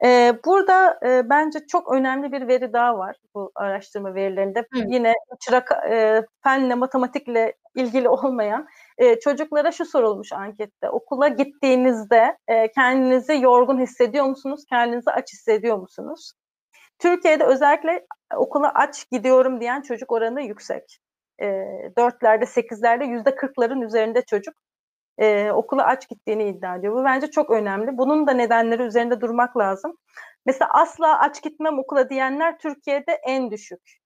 Ee, burada e, bence çok önemli bir veri daha var bu araştırma verilerinde. Hı. Yine çırak e, fenle, matematikle ilgili olmayan e, çocuklara şu sorulmuş ankette. Okula gittiğinizde e, kendinizi yorgun hissediyor musunuz? Kendinizi aç hissediyor musunuz? Türkiye'de özellikle okula aç gidiyorum diyen çocuk oranı yüksek. Dörtlerde, sekizlerde, yüzde kırkların üzerinde çocuk e, okula aç gittiğini iddia ediyor. Bu bence çok önemli. Bunun da nedenleri üzerinde durmak lazım. Mesela asla aç gitmem okula diyenler Türkiye'de en düşük.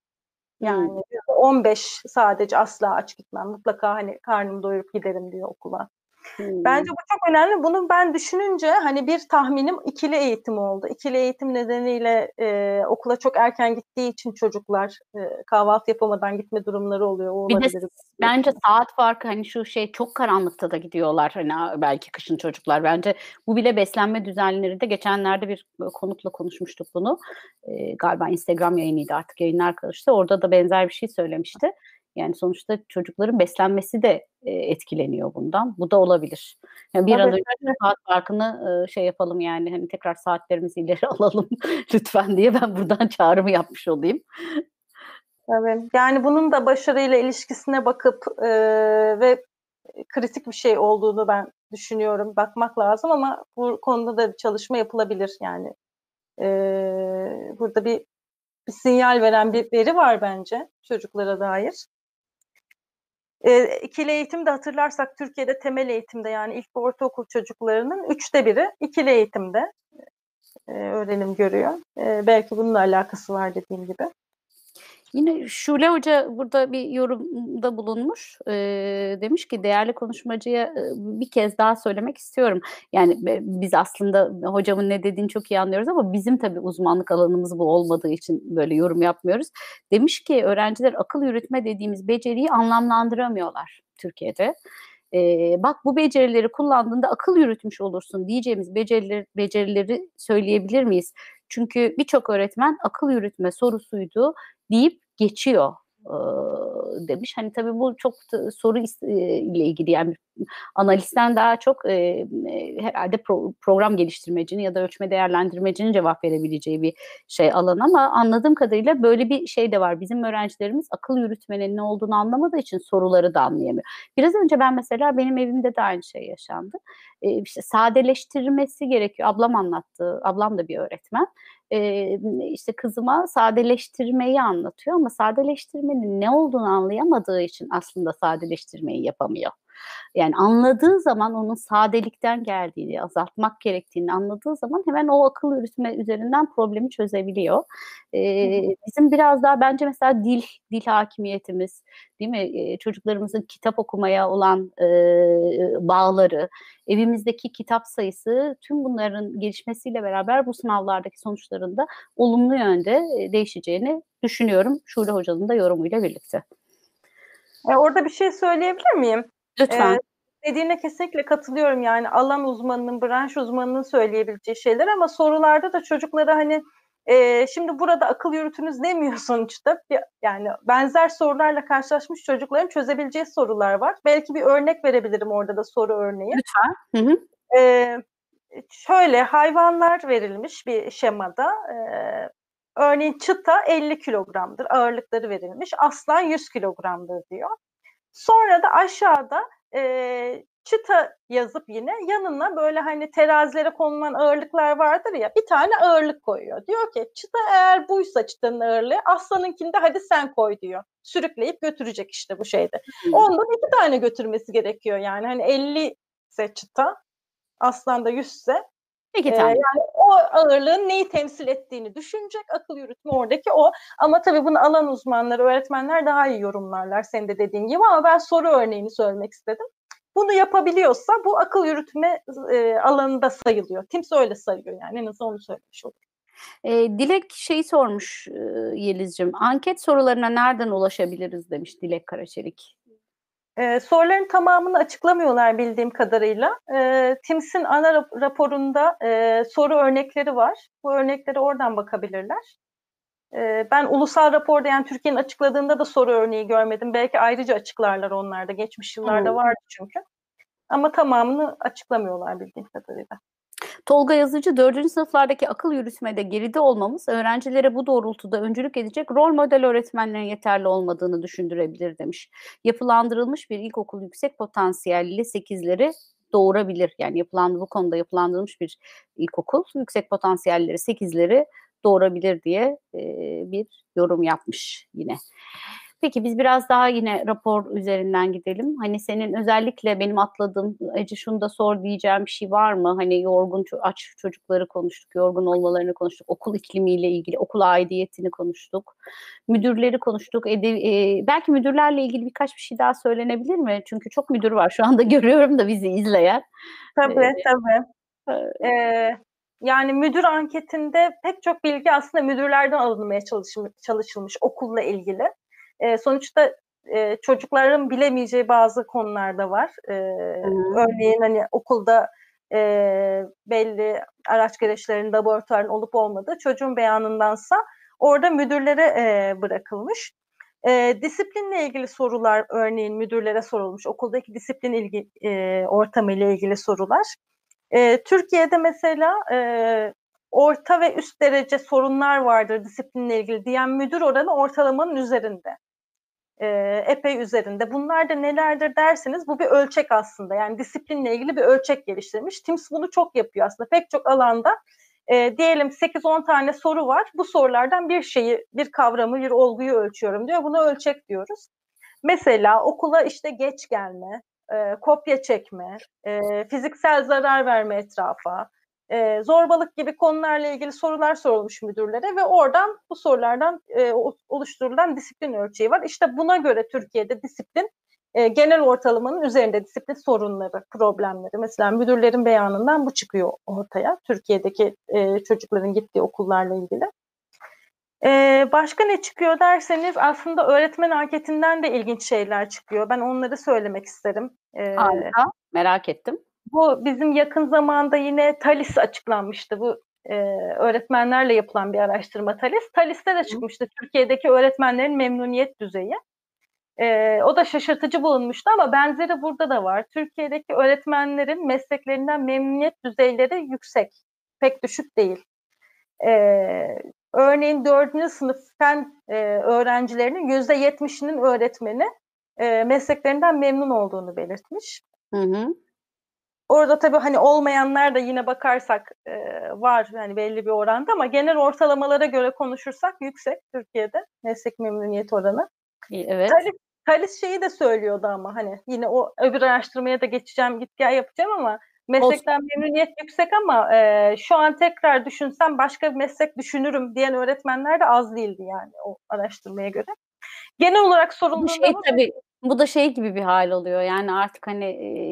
Yani hmm. 15 sadece asla aç gitmem. Mutlaka hani karnımı doyurup giderim diyor okula. Hmm. Bence bu çok önemli. Bunu ben düşününce hani bir tahminim ikili eğitim oldu. İkili eğitim nedeniyle e, okula çok erken gittiği için çocuklar e, kahvaltı yapamadan gitme durumları oluyor. O bir de bence saat farkı hani şu şey çok karanlıkta da gidiyorlar hani belki kışın çocuklar. Bence bu bile beslenme düzenleri de geçenlerde bir konukla konuşmuştuk bunu. E, galiba Instagram yayınıydı artık yayınlar karıştı. Orada da benzer bir şey söylemişti. Yani sonuçta çocukların beslenmesi de e, etkileniyor bundan. Bu da olabilir. Yani bir an önce saat farkını e, şey yapalım yani hani tekrar saatlerimizi ileri alalım lütfen diye ben buradan çağrımı yapmış olayım. Evet. Yani bunun da başarıyla ilişkisine bakıp e, ve kritik bir şey olduğunu ben düşünüyorum. Bakmak lazım ama bu konuda da bir çalışma yapılabilir yani. E, burada bir bir sinyal veren bir veri var bence çocuklara dair. E, ikili eğitimde hatırlarsak Türkiye'de temel eğitimde yani ilk ve ortaokul çocuklarının üçte biri ikili eğitimde e, öğrenim görüyor. E, belki bununla alakası var dediğim gibi. Yine Şule Hoca burada bir yorumda bulunmuş. E, demiş ki değerli konuşmacıya e, bir kez daha söylemek istiyorum. Yani biz aslında hocamın ne dediğini çok iyi anlıyoruz ama bizim tabii uzmanlık alanımız bu olmadığı için böyle yorum yapmıyoruz. Demiş ki öğrenciler akıl yürütme dediğimiz beceriyi anlamlandıramıyorlar Türkiye'de. Ee, bak bu becerileri kullandığında akıl yürütmüş olursun diyeceğimiz becerileri, becerileri söyleyebilir miyiz? Çünkü birçok öğretmen akıl yürütme sorusuydu deyip geçiyor demiş. Hani tabii bu çok soru ile ilgili yani analisten daha çok e, herhalde pro, program geliştirmecinin ya da ölçme değerlendirmecinin cevap verebileceği bir şey alan ama anladığım kadarıyla böyle bir şey de var. Bizim öğrencilerimiz akıl yürütmenin ne olduğunu anlamadığı için soruları da anlayamıyor. Biraz önce ben mesela benim evimde de aynı şey yaşandı. E, işte sadeleştirmesi gerekiyor. Ablam anlattı. Ablam da bir öğretmen. E, işte kızıma sadeleştirmeyi anlatıyor ama sadeleştirmenin ne olduğunu anlayamadığı için aslında sadeleştirmeyi yapamıyor. Yani anladığı zaman onun sadelikten geldiğini, azaltmak gerektiğini anladığı zaman hemen o akıl yürütme üzerinden problemi çözebiliyor. Ee, bizim biraz daha bence mesela dil, dil hakimiyetimiz, değil mi? Ee, çocuklarımızın kitap okumaya olan e, bağları, evimizdeki kitap sayısı tüm bunların gelişmesiyle beraber bu sınavlardaki sonuçlarında olumlu yönde değişeceğini düşünüyorum. Şule Hoca'nın da yorumuyla birlikte. E, orada bir şey söyleyebilir miyim? Lütfen. Ee, dediğine kesinlikle katılıyorum yani alan uzmanının, branş uzmanının söyleyebileceği şeyler ama sorularda da çocuklara hani e, şimdi burada akıl yürütünüz demiyor sonuçta. Yani benzer sorularla karşılaşmış çocukların çözebileceği sorular var. Belki bir örnek verebilirim orada da soru örneği. Lütfen. Hı hı. E, şöyle hayvanlar verilmiş bir şemada. E, örneğin çıta 50 kilogramdır ağırlıkları verilmiş. Aslan 100 kilogramdır diyor. Sonra da aşağıda e, çıta yazıp yine yanına böyle hani terazilere konulan ağırlıklar vardır ya bir tane ağırlık koyuyor. Diyor ki çıta eğer buysa çıtanın ağırlığı aslanınkinde hadi sen koy diyor. Sürükleyip götürecek işte bu şeyde. Hmm. Ondan iki tane götürmesi gerekiyor yani hani 50 ise çıta aslan da 100 ise İki tane. Ee, yani o ağırlığın neyi temsil ettiğini düşünecek akıl yürütme oradaki o. Ama tabii bunu alan uzmanları, öğretmenler daha iyi yorumlarlar senin de dediğin gibi ama ben soru örneğini söylemek istedim. Bunu yapabiliyorsa bu akıl yürütme e, alanında sayılıyor. Kimse öyle sayıyor yani en azından onu söylemiş olur. E, Dilek şeyi sormuş e, Yeliz'cim. Anket sorularına nereden ulaşabiliriz demiş Dilek Karaçelik. E, soruların tamamını açıklamıyorlar bildiğim kadarıyla. E, TIMS'in ana raporunda e, soru örnekleri var. Bu örnekleri oradan bakabilirler. E, ben ulusal raporda yani Türkiye'nin açıkladığında da soru örneği görmedim. Belki ayrıca açıklarlar onlar da. Geçmiş yıllarda hmm. vardı çünkü. Ama tamamını açıklamıyorlar bildiğim kadarıyla. Tolga Yazıcı 4. sınıflardaki akıl yürütmede geride olmamız öğrencilere bu doğrultuda öncülük edecek rol model öğretmenlerin yeterli olmadığını düşündürebilir demiş. Yapılandırılmış bir ilkokul yüksek potansiyelli 8'leri doğurabilir. Yani yapılandı bu konuda yapılandırılmış bir ilkokul yüksek potansiyelleri 8'leri doğurabilir diye e, bir yorum yapmış yine. Peki biz biraz daha yine rapor üzerinden gidelim. Hani senin özellikle benim atladığım, Ece şunu da sor diyeceğim bir şey var mı? Hani yorgun aç çocukları konuştuk, yorgun olmalarını konuştuk, okul iklimiyle ilgili, okul aidiyetini konuştuk, müdürleri konuştuk. Ede, e, belki müdürlerle ilgili birkaç bir şey daha söylenebilir mi? Çünkü çok müdür var şu anda görüyorum da bizi izleyen. Tabii ee, tabii. Ee, yani müdür anketinde pek çok bilgi aslında müdürlerden alınmaya çalışılmış, çalışılmış okulla ilgili. E, sonuçta e, çocukların bilemeyeceği bazı konular da var. E, örneğin hani okulda e, belli araç gereçlerinin laboratuvarın olup olmadığı çocuğun beyanındansa orada müdürlere e, bırakılmış. E, disiplinle ilgili sorular örneğin müdürlere sorulmuş. Okuldaki disiplin ilgi, e, ortamı ile ilgili sorular. E, Türkiye'de mesela e, orta ve üst derece sorunlar vardır disiplinle ilgili diyen müdür oranı ortalamanın üzerinde e, epey üzerinde. Bunlar da nelerdir derseniz bu bir ölçek aslında. Yani disiplinle ilgili bir ölçek geliştirmiş. TIMS bunu çok yapıyor aslında. Pek çok alanda e, diyelim 8-10 tane soru var. Bu sorulardan bir şeyi, bir kavramı, bir olguyu ölçüyorum diyor. Buna ölçek diyoruz. Mesela okula işte geç gelme, e, kopya çekme, e, fiziksel zarar verme etrafa, e, zorbalık gibi konularla ilgili sorular sorulmuş müdürlere ve oradan bu sorulardan e, oluşturulan disiplin ölçeği var. İşte buna göre Türkiye'de disiplin e, genel ortalamanın üzerinde disiplin sorunları, problemleri. Mesela müdürlerin beyanından bu çıkıyor ortaya. Türkiye'deki e, çocukların gittiği okullarla ilgili. Ee, başka ne çıkıyor derseniz aslında öğretmen anketinden de ilginç şeyler çıkıyor. Ben onları söylemek isterim. Ee, Harika, merak ettim. Bu bizim yakın zamanda yine TALIS açıklanmıştı. Bu e, öğretmenlerle yapılan bir araştırma TALIS. TALIS'te de çıkmıştı Türkiye'deki öğretmenlerin memnuniyet düzeyi. E, o da şaşırtıcı bulunmuştu ama benzeri burada da var. Türkiye'deki öğretmenlerin mesleklerinden memnuniyet düzeyleri yüksek, pek düşük değil. E, örneğin dördüncü sınıf fen e, öğrencilerinin yüzde yetmişinin öğretmeni e, mesleklerinden memnun olduğunu belirtmiş. Hı hı. Orada tabii hani olmayanlar da yine bakarsak e, var yani belli bir oranda ama genel ortalamalara göre konuşursak yüksek Türkiye'de meslek memnuniyet oranı. Evet. Talis, Talis şeyi de söylüyordu ama hani yine o öbür araştırmaya da geçeceğim git gel yapacağım ama meslekten Olsun. memnuniyet yüksek ama e, şu an tekrar düşünsem başka bir meslek düşünürüm diyen öğretmenler de az değildi yani o araştırmaya göre. Genel olarak sorulduğunda... Bu şey tabii bu da şey gibi bir hal oluyor. Yani artık hani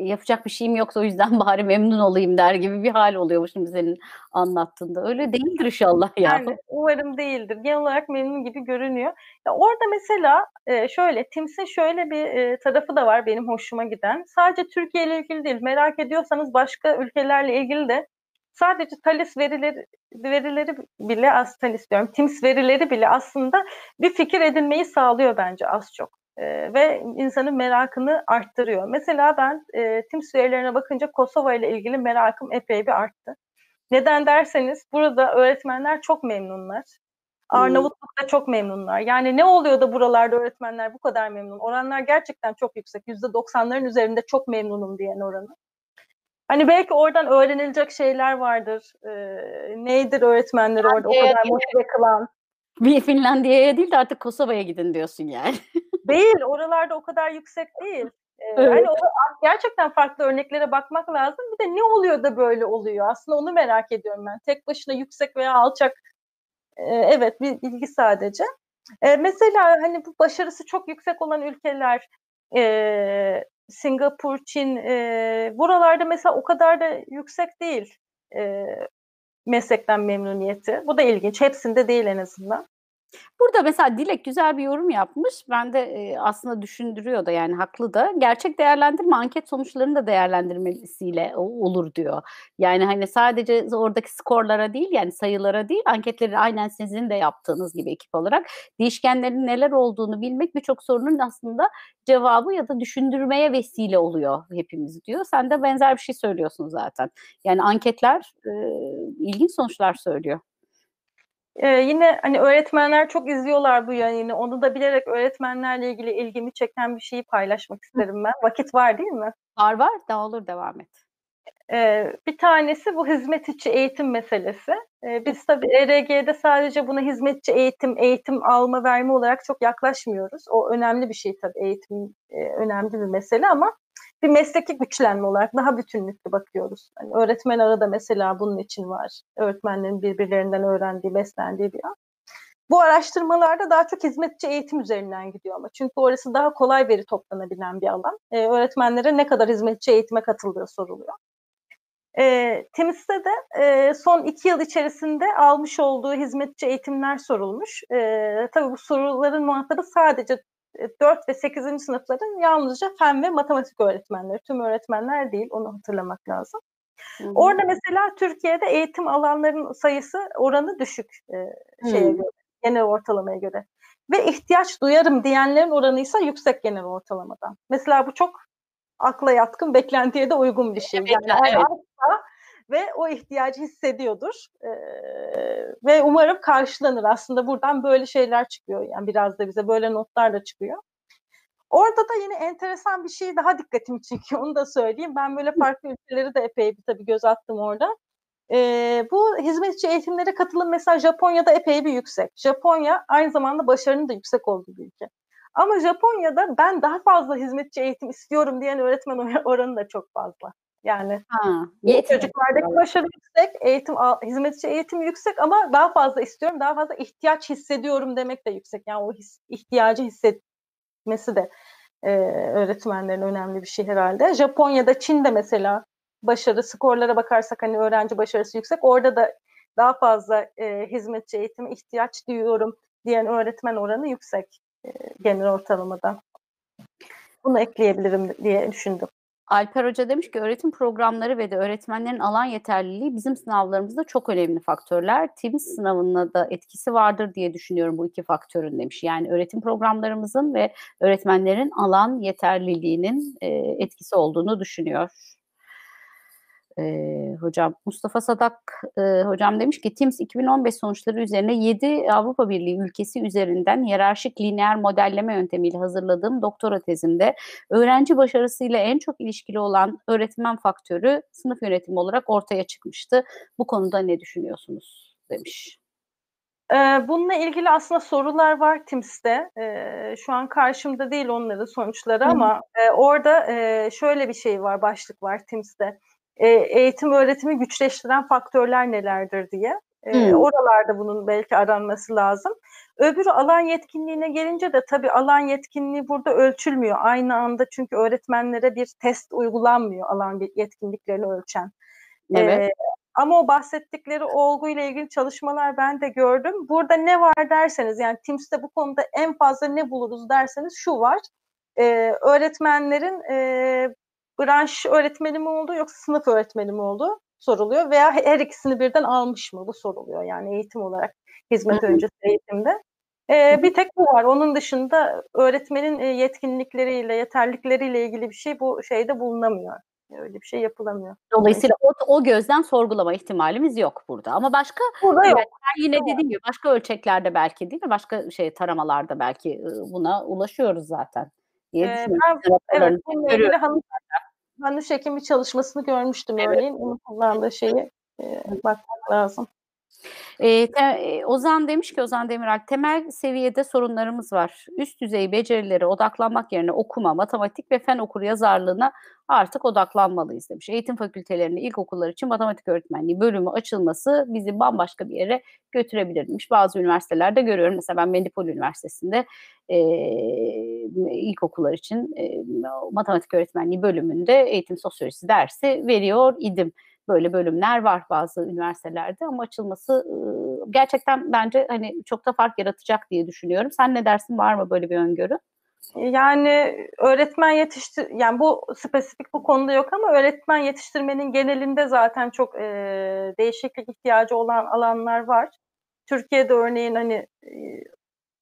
yapacak bir şeyim yoksa o yüzden bari memnun olayım der gibi bir hal oluyor bu şimdi senin anlattığında. Öyle değildir inşallah ya. Yani umarım değildir. Genel olarak memnun gibi görünüyor. Ya orada mesela şöyle Tims'in şöyle bir tarafı da var benim hoşuma giden. Sadece Türkiye ile ilgili değil. Merak ediyorsanız başka ülkelerle ilgili de sadece TALIS verileri verileri bile az TALIS diyorum. TIMS verileri bile aslında bir fikir edinmeyi sağlıyor bence az çok e, ve insanın merakını arttırıyor. Mesela ben e, TIMS verilerine bakınca Kosova ile ilgili merakım epey bir arttı. Neden derseniz burada öğretmenler çok memnunlar. Arnavutluk'ta çok memnunlar. Yani ne oluyor da buralarda öğretmenler bu kadar memnun? Oranlar gerçekten çok yüksek. %90'ların üzerinde çok memnunum diyen oranı. Hani belki oradan öğrenilecek şeyler vardır. Ee, neydir öğretmenleri orada o kadar motive kılan? Bir Finlandiya'ya değil de artık Kosova'ya gidin diyorsun yani. değil, oralarda o kadar yüksek değil. Ee, evet. Hani o, gerçekten farklı örneklere bakmak lazım. Bir de ne oluyor da böyle oluyor? Aslında onu merak ediyorum ben. Tek başına yüksek veya alçak e, evet bir bilgi sadece. E, mesela hani bu başarısı çok yüksek olan ülkeler e, Singapur, Çin e, buralarda mesela o kadar da yüksek değil e, meslekten memnuniyeti. Bu da ilginç. Hepsinde değil en azından. Burada mesela Dilek güzel bir yorum yapmış. Ben de e, aslında düşündürüyor da yani haklı da. Gerçek değerlendirme anket sonuçlarını da değerlendirmesiyle olur diyor. Yani hani sadece oradaki skorlara değil yani sayılara değil anketleri aynen sizin de yaptığınız gibi ekip olarak değişkenlerin neler olduğunu bilmek birçok sorunun aslında cevabı ya da düşündürmeye vesile oluyor hepimiz diyor. Sen de benzer bir şey söylüyorsun zaten. Yani anketler e, ilginç sonuçlar söylüyor. Ee, yine hani öğretmenler çok izliyorlar bu yayını. Onu da bilerek öğretmenlerle ilgili ilgimi çeken bir şeyi paylaşmak isterim ben. Vakit var değil mi? Var var da olur devam et. Ee, bir tanesi bu hizmet içi eğitim meselesi. Ee, biz tabii ERG'de sadece buna hizmetçi eğitim, eğitim alma verme olarak çok yaklaşmıyoruz. O önemli bir şey tabii eğitim e, önemli bir mesele ama bir mesleki güçlenme olarak daha bütünlüklü bakıyoruz. Yani öğretmen arada mesela bunun için var. Öğretmenlerin birbirlerinden öğrendiği, beslendiği bir an. Bu araştırmalarda daha çok hizmetçi eğitim üzerinden gidiyor ama. Çünkü orası daha kolay veri toplanabilen bir alan. Ee, öğretmenlere ne kadar hizmetçi eğitime katıldığı soruluyor. E, Temiz'de de e, son iki yıl içerisinde almış olduğu hizmetçi eğitimler sorulmuş. E, tabii bu soruların muhatabı sadece 4 ve 8. sınıfların yalnızca fen ve matematik öğretmenleri. Tüm öğretmenler değil, onu hatırlamak lazım. Hı-hı. Orada mesela Türkiye'de eğitim alanların sayısı oranı düşük e, şeye Hı-hı. göre, genel ortalamaya göre. Ve ihtiyaç duyarım diyenlerin oranı ise yüksek genel ortalamadan. Mesela bu çok akla yatkın, beklentiye de uygun bir şey. Yani evet. Ve o ihtiyacı hissediyordur. Ve umarım karşılanır. Aslında buradan böyle şeyler çıkıyor. Yani biraz da bize böyle notlar da çıkıyor. Orada da yine enteresan bir şey daha dikkatimi çekiyor. Onu da söyleyeyim. Ben böyle farklı ülkeleri de epey bir tabii göz attım orada. Ee, bu hizmetçi eğitimlere katılım mesela Japonya'da epey bir yüksek. Japonya aynı zamanda başarının da yüksek olduğu bir ülke. Ama Japonya'da ben daha fazla hizmetçi eğitim istiyorum diyen öğretmen oranı da çok fazla. Yani ha, çocuklardaki başarı yüksek, eğitim hizmetçi eğitim yüksek ama daha fazla istiyorum, daha fazla ihtiyaç hissediyorum demek de yüksek. Yani o his, ihtiyacı hissetmesi de e, öğretmenlerin önemli bir şey herhalde. Japonya'da, Çin'de mesela başarı skorlara bakarsak hani öğrenci başarısı yüksek. Orada da daha fazla e, hizmetçi eğitime ihtiyaç duyuyorum diyen öğretmen oranı yüksek e, genel ortalamada. Bunu ekleyebilirim diye düşündüm. Alper Hoca demiş ki öğretim programları ve de öğretmenlerin alan yeterliliği bizim sınavlarımızda çok önemli faktörler. TIMS sınavına da etkisi vardır diye düşünüyorum bu iki faktörün demiş. Yani öğretim programlarımızın ve öğretmenlerin alan yeterliliğinin e, etkisi olduğunu düşünüyor e, hocam. Mustafa Sadak e, hocam demiş ki TIMS 2015 sonuçları üzerine 7 Avrupa Birliği ülkesi üzerinden hiyerarşik lineer modelleme yöntemiyle hazırladığım doktora tezimde öğrenci başarısıyla en çok ilişkili olan öğretmen faktörü sınıf yönetimi olarak ortaya çıkmıştı. Bu konuda ne düşünüyorsunuz demiş. Bununla ilgili aslında sorular var TIMS'te. Şu an karşımda değil onların sonuçları ama orada şöyle bir şey var, başlık var TIMS'te e, eğitim öğretimi güçleştiren faktörler nelerdir diye. E, hmm. Oralarda bunun belki aranması lazım. Öbürü alan yetkinliğine gelince de tabii alan yetkinliği burada ölçülmüyor. Aynı anda çünkü öğretmenlere bir test uygulanmıyor alan yetkinliklerini ölçen. Evet. Ee, ama o bahsettikleri olguyla ilgili çalışmalar ben de gördüm. Burada ne var derseniz yani TIMS'te bu konuda en fazla ne buluruz derseniz şu var. Ee, öğretmenlerin e, branş öğretmeni mi oldu yoksa sınıf öğretmeni mi oldu soruluyor veya her ikisini birden almış mı bu soruluyor yani eğitim olarak hizmet öncesi eğitimde. Ee, bir tek bu var. Onun dışında öğretmenin yetkinlikleriyle, yeterlikleriyle ilgili bir şey bu şeyde bulunamıyor. Öyle bir şey yapılamıyor. Dolayısıyla o, o gözden sorgulama ihtimalimiz yok burada. Ama başka burada yok. Yine dediğim gibi başka ölçeklerde belki değil mi? Başka şey taramalarda belki buna ulaşıyoruz zaten diye ee, düşünüyorum. Ben, evet, bununla ilgili Hanım, Hanış Ekim bir çalışmasını görmüştüm evet. örneğin. Onun kullandığı şeyi e, bakmak lazım. E, te, Ozan demiş ki Ozan Demirel temel seviyede sorunlarımız var. Üst düzey becerilere odaklanmak yerine okuma, matematik ve fen okur yazarlığına artık odaklanmalıyız demiş. Eğitim fakültelerinde ilkokullar için matematik öğretmenliği bölümü açılması bizi bambaşka bir yere götürebilir demiş. Bazı üniversitelerde görüyorum. Mesela ben Mendipol Üniversitesi'nde e, ilkokullar için e, matematik öğretmenliği bölümünde eğitim sosyolojisi dersi veriyor idim böyle bölümler var bazı üniversitelerde ama açılması gerçekten bence hani çok da fark yaratacak diye düşünüyorum. Sen ne dersin? Var mı böyle bir öngörü? Yani öğretmen yetiştir yani bu spesifik bu konuda yok ama öğretmen yetiştirmenin genelinde zaten çok e, değişiklik ihtiyacı olan alanlar var. Türkiye'de örneğin hani e,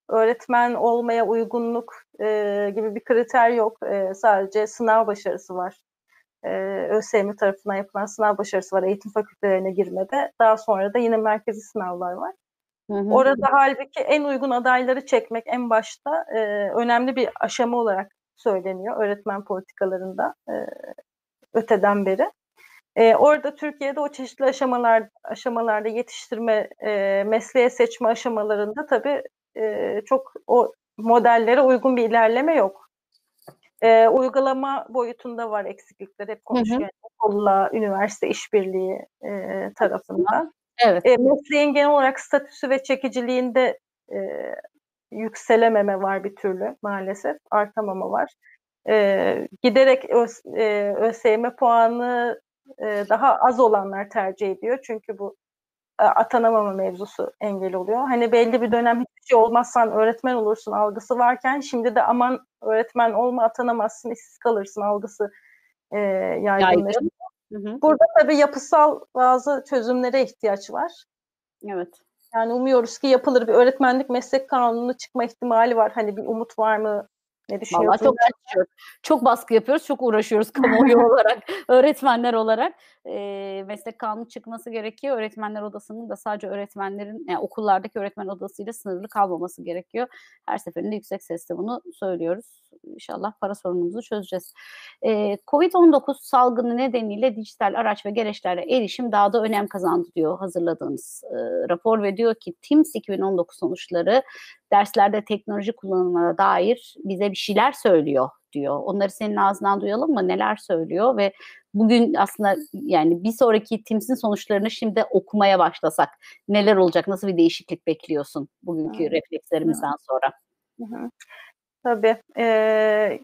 öğretmen olmaya uygunluk e, gibi bir kriter yok. E, sadece sınav başarısı var. E, ÖSYM tarafından yapılan sınav başarısı var eğitim fakültelerine girmede. Daha sonra da yine merkezi sınavlar var. Hı hı. Orada halbuki en uygun adayları çekmek en başta e, önemli bir aşama olarak söyleniyor öğretmen politikalarında e, öteden beri. E, orada Türkiye'de o çeşitli aşamalar aşamalarda yetiştirme, e, mesleğe seçme aşamalarında tabii e, çok o modellere uygun bir ilerleme yok. E, uygulama boyutunda var eksiklikler hep konuşuyor. Okulla, üniversite işbirliği e, tarafından. Evet. E, mesleğin genel olarak statüsü ve çekiciliğinde e, yükselememe var bir türlü maalesef. Artamama var. E, giderek ÖS, e, ÖSYM puanı e, daha az olanlar tercih ediyor. Çünkü bu atanamama mevzusu engel oluyor. Hani belli bir dönem hiçbir şey olmazsan öğretmen olursun algısı varken şimdi de aman öğretmen olma atanamazsın işsiz kalırsın algısı e, yaygınlaşıyor. Burada tabii yapısal bazı çözümlere ihtiyaç var. Evet. Yani umuyoruz ki yapılır bir öğretmenlik meslek kanunu çıkma ihtimali var. Hani bir umut var mı ne? Vallahi çok çalışıyoruz. Çok baskı yapıyoruz, çok uğraşıyoruz kamuoyu olarak, öğretmenler olarak. E, meslek kanunu çıkması gerekiyor. Öğretmenler odasının da sadece öğretmenlerin, yani okullardaki öğretmen odasıyla sınırlı kalmaması gerekiyor. Her seferinde yüksek sesle bunu söylüyoruz. İnşallah para sorunumuzu çözeceğiz. E, Covid-19 salgını nedeniyle dijital araç ve gereçlerle erişim daha da önem kazandı diyor hazırladığımız e, rapor ve diyor ki TIMS 2019 sonuçları derslerde teknoloji kullanımına dair bize bir şeyler söylüyor diyor. Onları senin ağzından duyalım mı? Neler söylüyor ve bugün aslında yani bir sonraki TIMS'in sonuçlarını şimdi okumaya başlasak neler olacak? Nasıl bir değişiklik bekliyorsun bugünkü Hı. reflekslerimizden Hı. sonra? Hı. Tabii. Ee,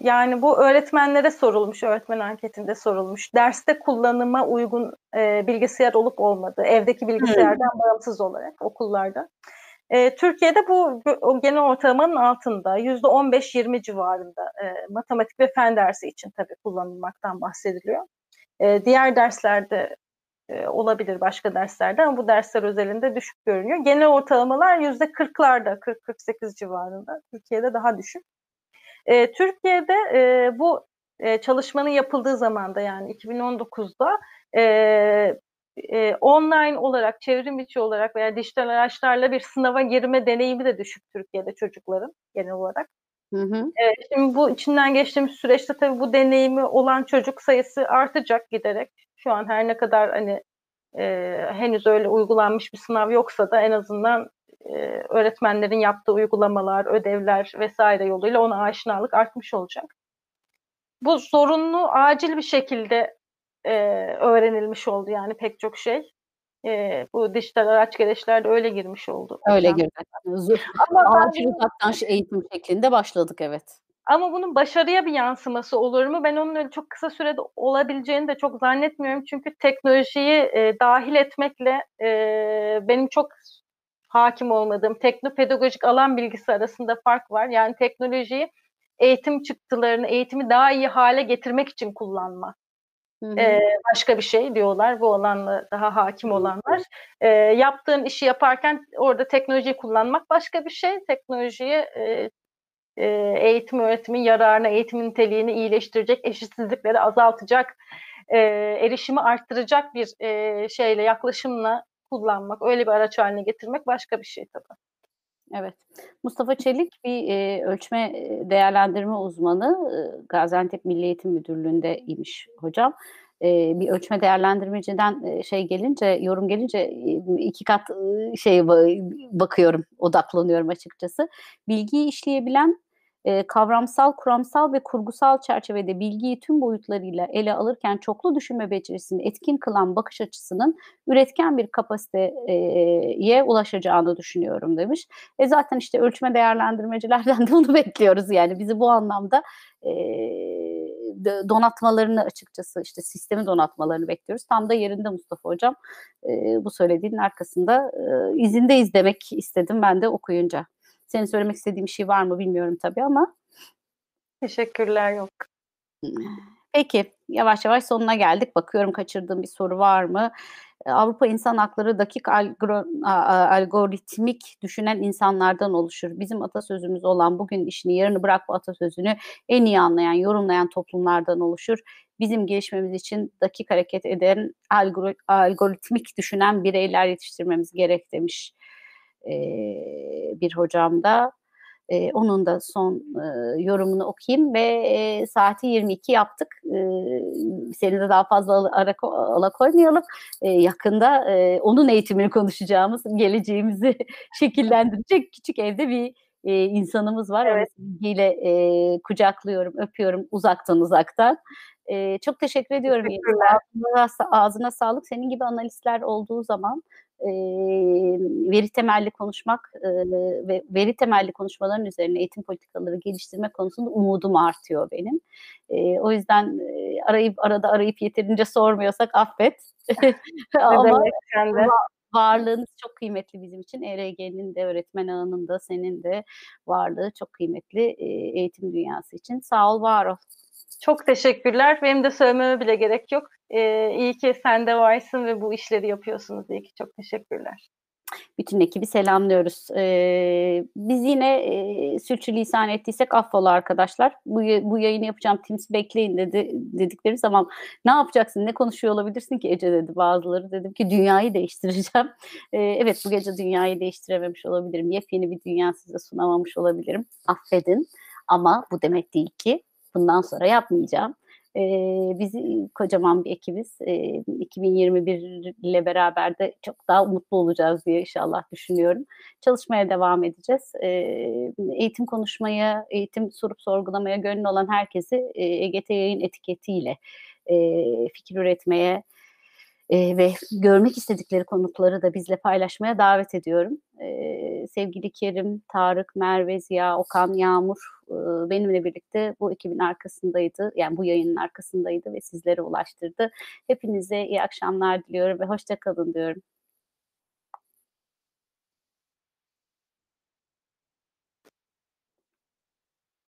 yani bu öğretmenlere sorulmuş, öğretmen anketinde sorulmuş. Derste kullanıma uygun e, bilgisayar olup olmadığı, evdeki bilgisayardan hmm. bağımsız olarak okullarda. E, Türkiye'de bu o genel ortalamanın altında yüzde 15-20 civarında e, matematik ve fen dersi için tabii kullanılmaktan bahsediliyor. E, diğer derslerde e, olabilir başka derslerde ama bu dersler özelinde düşük görünüyor. Genel ortalamalar yüzde 40'larda, 40-48 civarında. Türkiye'de daha düşük. E, Türkiye'de e, bu e, çalışmanın yapıldığı zamanda yani 2019'da e, e, online olarak, çevrim içi olarak veya dijital araçlarla bir sınava girme deneyimi de düşük Türkiye'de çocukların genel olarak. Hı hı. E, şimdi bu içinden geçtiğimiz süreçte tabii bu deneyimi olan çocuk sayısı artacak giderek. Şu an her ne kadar hani e, henüz öyle uygulanmış bir sınav yoksa da en azından e, öğretmenlerin yaptığı uygulamalar, ödevler vesaire yoluyla ona aşinalık artmış olacak. Bu zorunlu acil bir şekilde e, öğrenilmiş oldu yani pek çok şey. E, bu dijital araç gereçler de öyle girmiş oldu. Öyle girdi. Ama acil uzaktan eğitim şeklinde başladık evet. Ama bunun başarıya bir yansıması olur mu? Ben onun öyle çok kısa sürede olabileceğini de çok zannetmiyorum. Çünkü teknolojiyi e, dahil etmekle e, benim çok hakim olmadığım teknopedagojik alan bilgisi arasında fark var. Yani teknolojiyi eğitim çıktılarını, eğitimi daha iyi hale getirmek için kullanma. Ee, başka bir şey diyorlar bu alanla daha hakim olanlar. Ee, yaptığın işi yaparken orada teknolojiyi kullanmak başka bir şey. Teknolojiyi e, e, eğitim öğretimin yararına, eğitim niteliğini iyileştirecek, eşitsizlikleri azaltacak, e, erişimi arttıracak bir e, şeyle, yaklaşımla kullanmak, öyle bir araç haline getirmek başka bir şey tabii. Evet. Mustafa Çelik bir e, ölçme değerlendirme uzmanı. E, Gaziantep Milli Eğitim Müdürlüğü'nde imiş hocam. E, bir ölçme değerlendirmeciden e, şey gelince, yorum gelince e, iki kat e, şey bakıyorum, odaklanıyorum açıkçası. Bilgiyi işleyebilen e, kavramsal, kuramsal ve kurgusal çerçevede bilgiyi tüm boyutlarıyla ele alırken çoklu düşünme becerisini etkin kılan bakış açısının üretken bir kapasiteye ulaşacağını düşünüyorum demiş. E zaten işte ölçme değerlendirmecilerden de onu bekliyoruz yani bizi bu anlamda e, donatmalarını açıkçası işte sistemi donatmalarını bekliyoruz. Tam da yerinde Mustafa Hocam e, bu söylediğinin arkasında e, izindeyiz demek istedim ben de okuyunca. Senin söylemek istediğin bir şey var mı bilmiyorum tabii ama. Teşekkürler yok. Peki yavaş yavaş sonuna geldik. Bakıyorum kaçırdığım bir soru var mı? Avrupa İnsan Hakları dakik algoritmik düşünen insanlardan oluşur. Bizim atasözümüz olan bugün işini yarını bırak bu atasözünü en iyi anlayan, yorumlayan toplumlardan oluşur. Bizim gelişmemiz için dakik hareket eden algoritmik düşünen bireyler yetiştirmemiz gerek demiş bir hocam da. E, onun da son e, yorumunu okuyayım ve e, saati 22 yaptık. E, seni de daha fazla ara, alakoymayalım. E, yakında e, onun eğitimini konuşacağımız, geleceğimizi şekillendirecek küçük evde bir e, insanımız var. Evet. Onu sevgiyle e, kucaklıyorum, öpüyorum uzaktan uzaktan. E, çok teşekkür ediyorum. Ağzına, ağzına sağlık. Senin gibi analistler olduğu zaman e, veri temelli konuşmak e, ve veri temelli konuşmaların üzerine eğitim politikaları geliştirme konusunda umudum artıyor benim. E, o yüzden e, arayıp arada arayıp yeterince sormuyorsak affet. Ama varlığınız çok kıymetli bizim için. ERG'nin de öğretmen ağının da senin de varlığı çok kıymetli e, eğitim dünyası için. Sağ ol, var ol. Çok teşekkürler. Benim de söylememe bile gerek yok. Ee, iyi ki sen de varsın ve bu işleri yapıyorsunuz. İyi ki çok teşekkürler. Bütün ekibi selamlıyoruz. Ee, biz yine e, sürçülisan ettiysek affola arkadaşlar. Bu, bu yayını yapacağım Teams bekleyin dedi, dedikleri zaman ne yapacaksın, ne konuşuyor olabilirsin ki Ece dedi bazıları. Dedim ki dünyayı değiştireceğim. Ee, evet bu gece dünyayı değiştirememiş olabilirim. Yepyeni bir dünya size sunamamış olabilirim. Affedin ama bu demek değil ki bundan sonra yapmayacağım. E, biz kocaman bir ekibiz. E, 2021 ile beraber de çok daha mutlu olacağız diye inşallah düşünüyorum. Çalışmaya devam edeceğiz. E, eğitim konuşmaya, eğitim sorup sorgulamaya gönül olan herkesi e, EGT yayın etiketiyle e, fikir üretmeye, e, ve görmek istedikleri konukları da bizle paylaşmaya davet ediyorum. E, sevgili Kerim, Tarık, Merve, Ziya, Okan, Yağmur e, benimle birlikte bu ekibin arkasındaydı. Yani bu yayının arkasındaydı ve sizlere ulaştırdı. Hepinize iyi akşamlar diliyorum ve hoşça kalın diyorum.